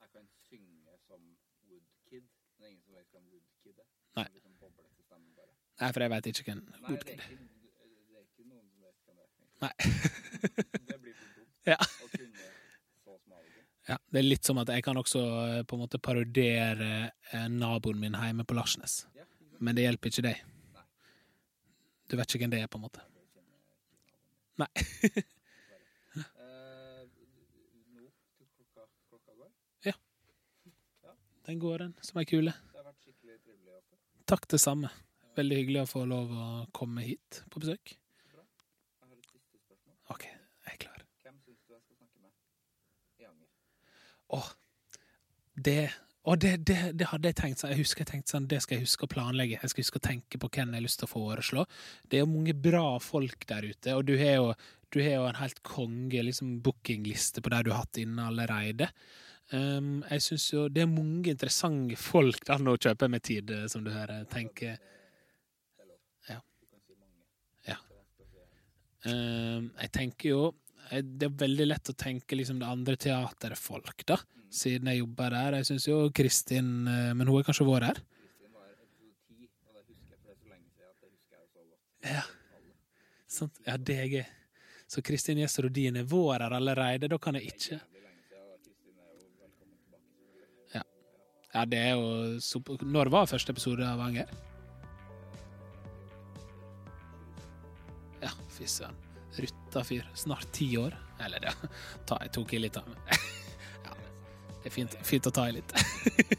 Jeg kan synge som Woodkid, men det er ingen som vet hvem Woodkid er. Nei. En Liksom boblete stemme, bare. Nei, for jeg veit ikke hvem Nei, det er, ikke, det er ikke noen som vet hvem det er. Nei. Det blir for dumt Ja. å kunne så smale. Ja, det er litt som at jeg kan også eh, på en måte parodiere eh, naboen min hjemme på Larsnes. Ja. Men det hjelper ikke deg. Nei. Du vet ikke hvem det er, på en måte. Nei. Eh, nå klokka, klokka går. Den går, den, som ei kule. Det har vært skikkelig trivelig. Takk, det samme. Veldig hyggelig å få lov å komme hit på besøk. Jeg har et siste spørsmål. OK, jeg er klar. Hvem syns du jeg skal snakke med i Anger? Åh, det og det, det, det hadde jeg tenkt sånn, jeg husker jeg tenkte sånn, det skal jeg huske å planlegge. Jeg skal huske å tenke på hvem jeg har lyst til å foreslå. Det er jo mange bra folk der ute, og du har jo, du har jo en helt konge liksom, bookingliste på der du har hatt inne allerede. Um, jeg synes jo det er mange interessante folk der nå kjøper jeg meg tid, eh, som du hører. tenker Det er lov. Ja. Du kan si mange. Ja. Så jeg skal si- Um, jeg tenker jo Det er veldig lett å tenke liksom det andre teateret folk, da, siden jeg jobber der. Jeg syns jo Kristin eh, Men hun har kanskje vært her? Kristin var episode 10, og det husker jeg, for det er så lenge siden at det husker jeg så godt. Ja. Sant? Ja, det er gøy. Så Kristin Gjess Rodin er vår her allerede. Da kan jeg ikke selvfølgelig. Ja, det er jo. Når var første episode av Anger? Fy søren. Rutta. Snart ti år. Eller, ja. Ta, jeg tok i litt, da. Ja, det er fint, fint å ta i litt.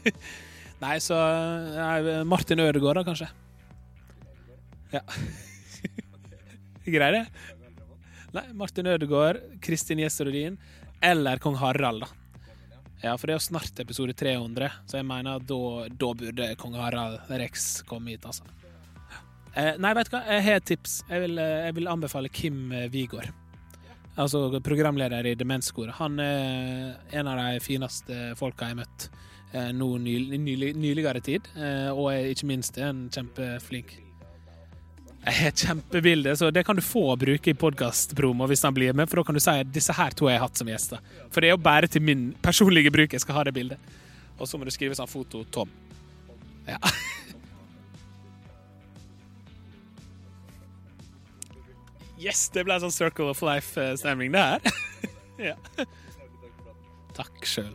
Nei, så nei, Martin Ødegaard, da, kanskje? Ja. Greier det? Nei, Martin Ødegaard, Kristin Gjesterudin eller kong Harald, da. Ja, for det er jo snart episode 300, så jeg mener at da, da burde kong Harald Rex komme hit, altså. Eh, nei, veit du hva, jeg har et tips. Jeg vil, eh, jeg vil anbefale Kim eh, Wigård. Altså programleder i Demenskoret. Han er en av de fineste folka jeg har møtt nå nylig, nylig, nyligere tid, og er ikke minst en kjempeflink jeg har kjempebilde, så det kan du få bruke i podkastpromo hvis han blir med. For da kan du si at disse her to har jeg hatt som gjester. For det er jo bare til min personlige bruk jeg skal ha det bildet. Og så må du skrive sånn foto Tom. Ja. Yes, det ble sånn Circle of Life-stemning, eh, det her. ja. Takk sjøl.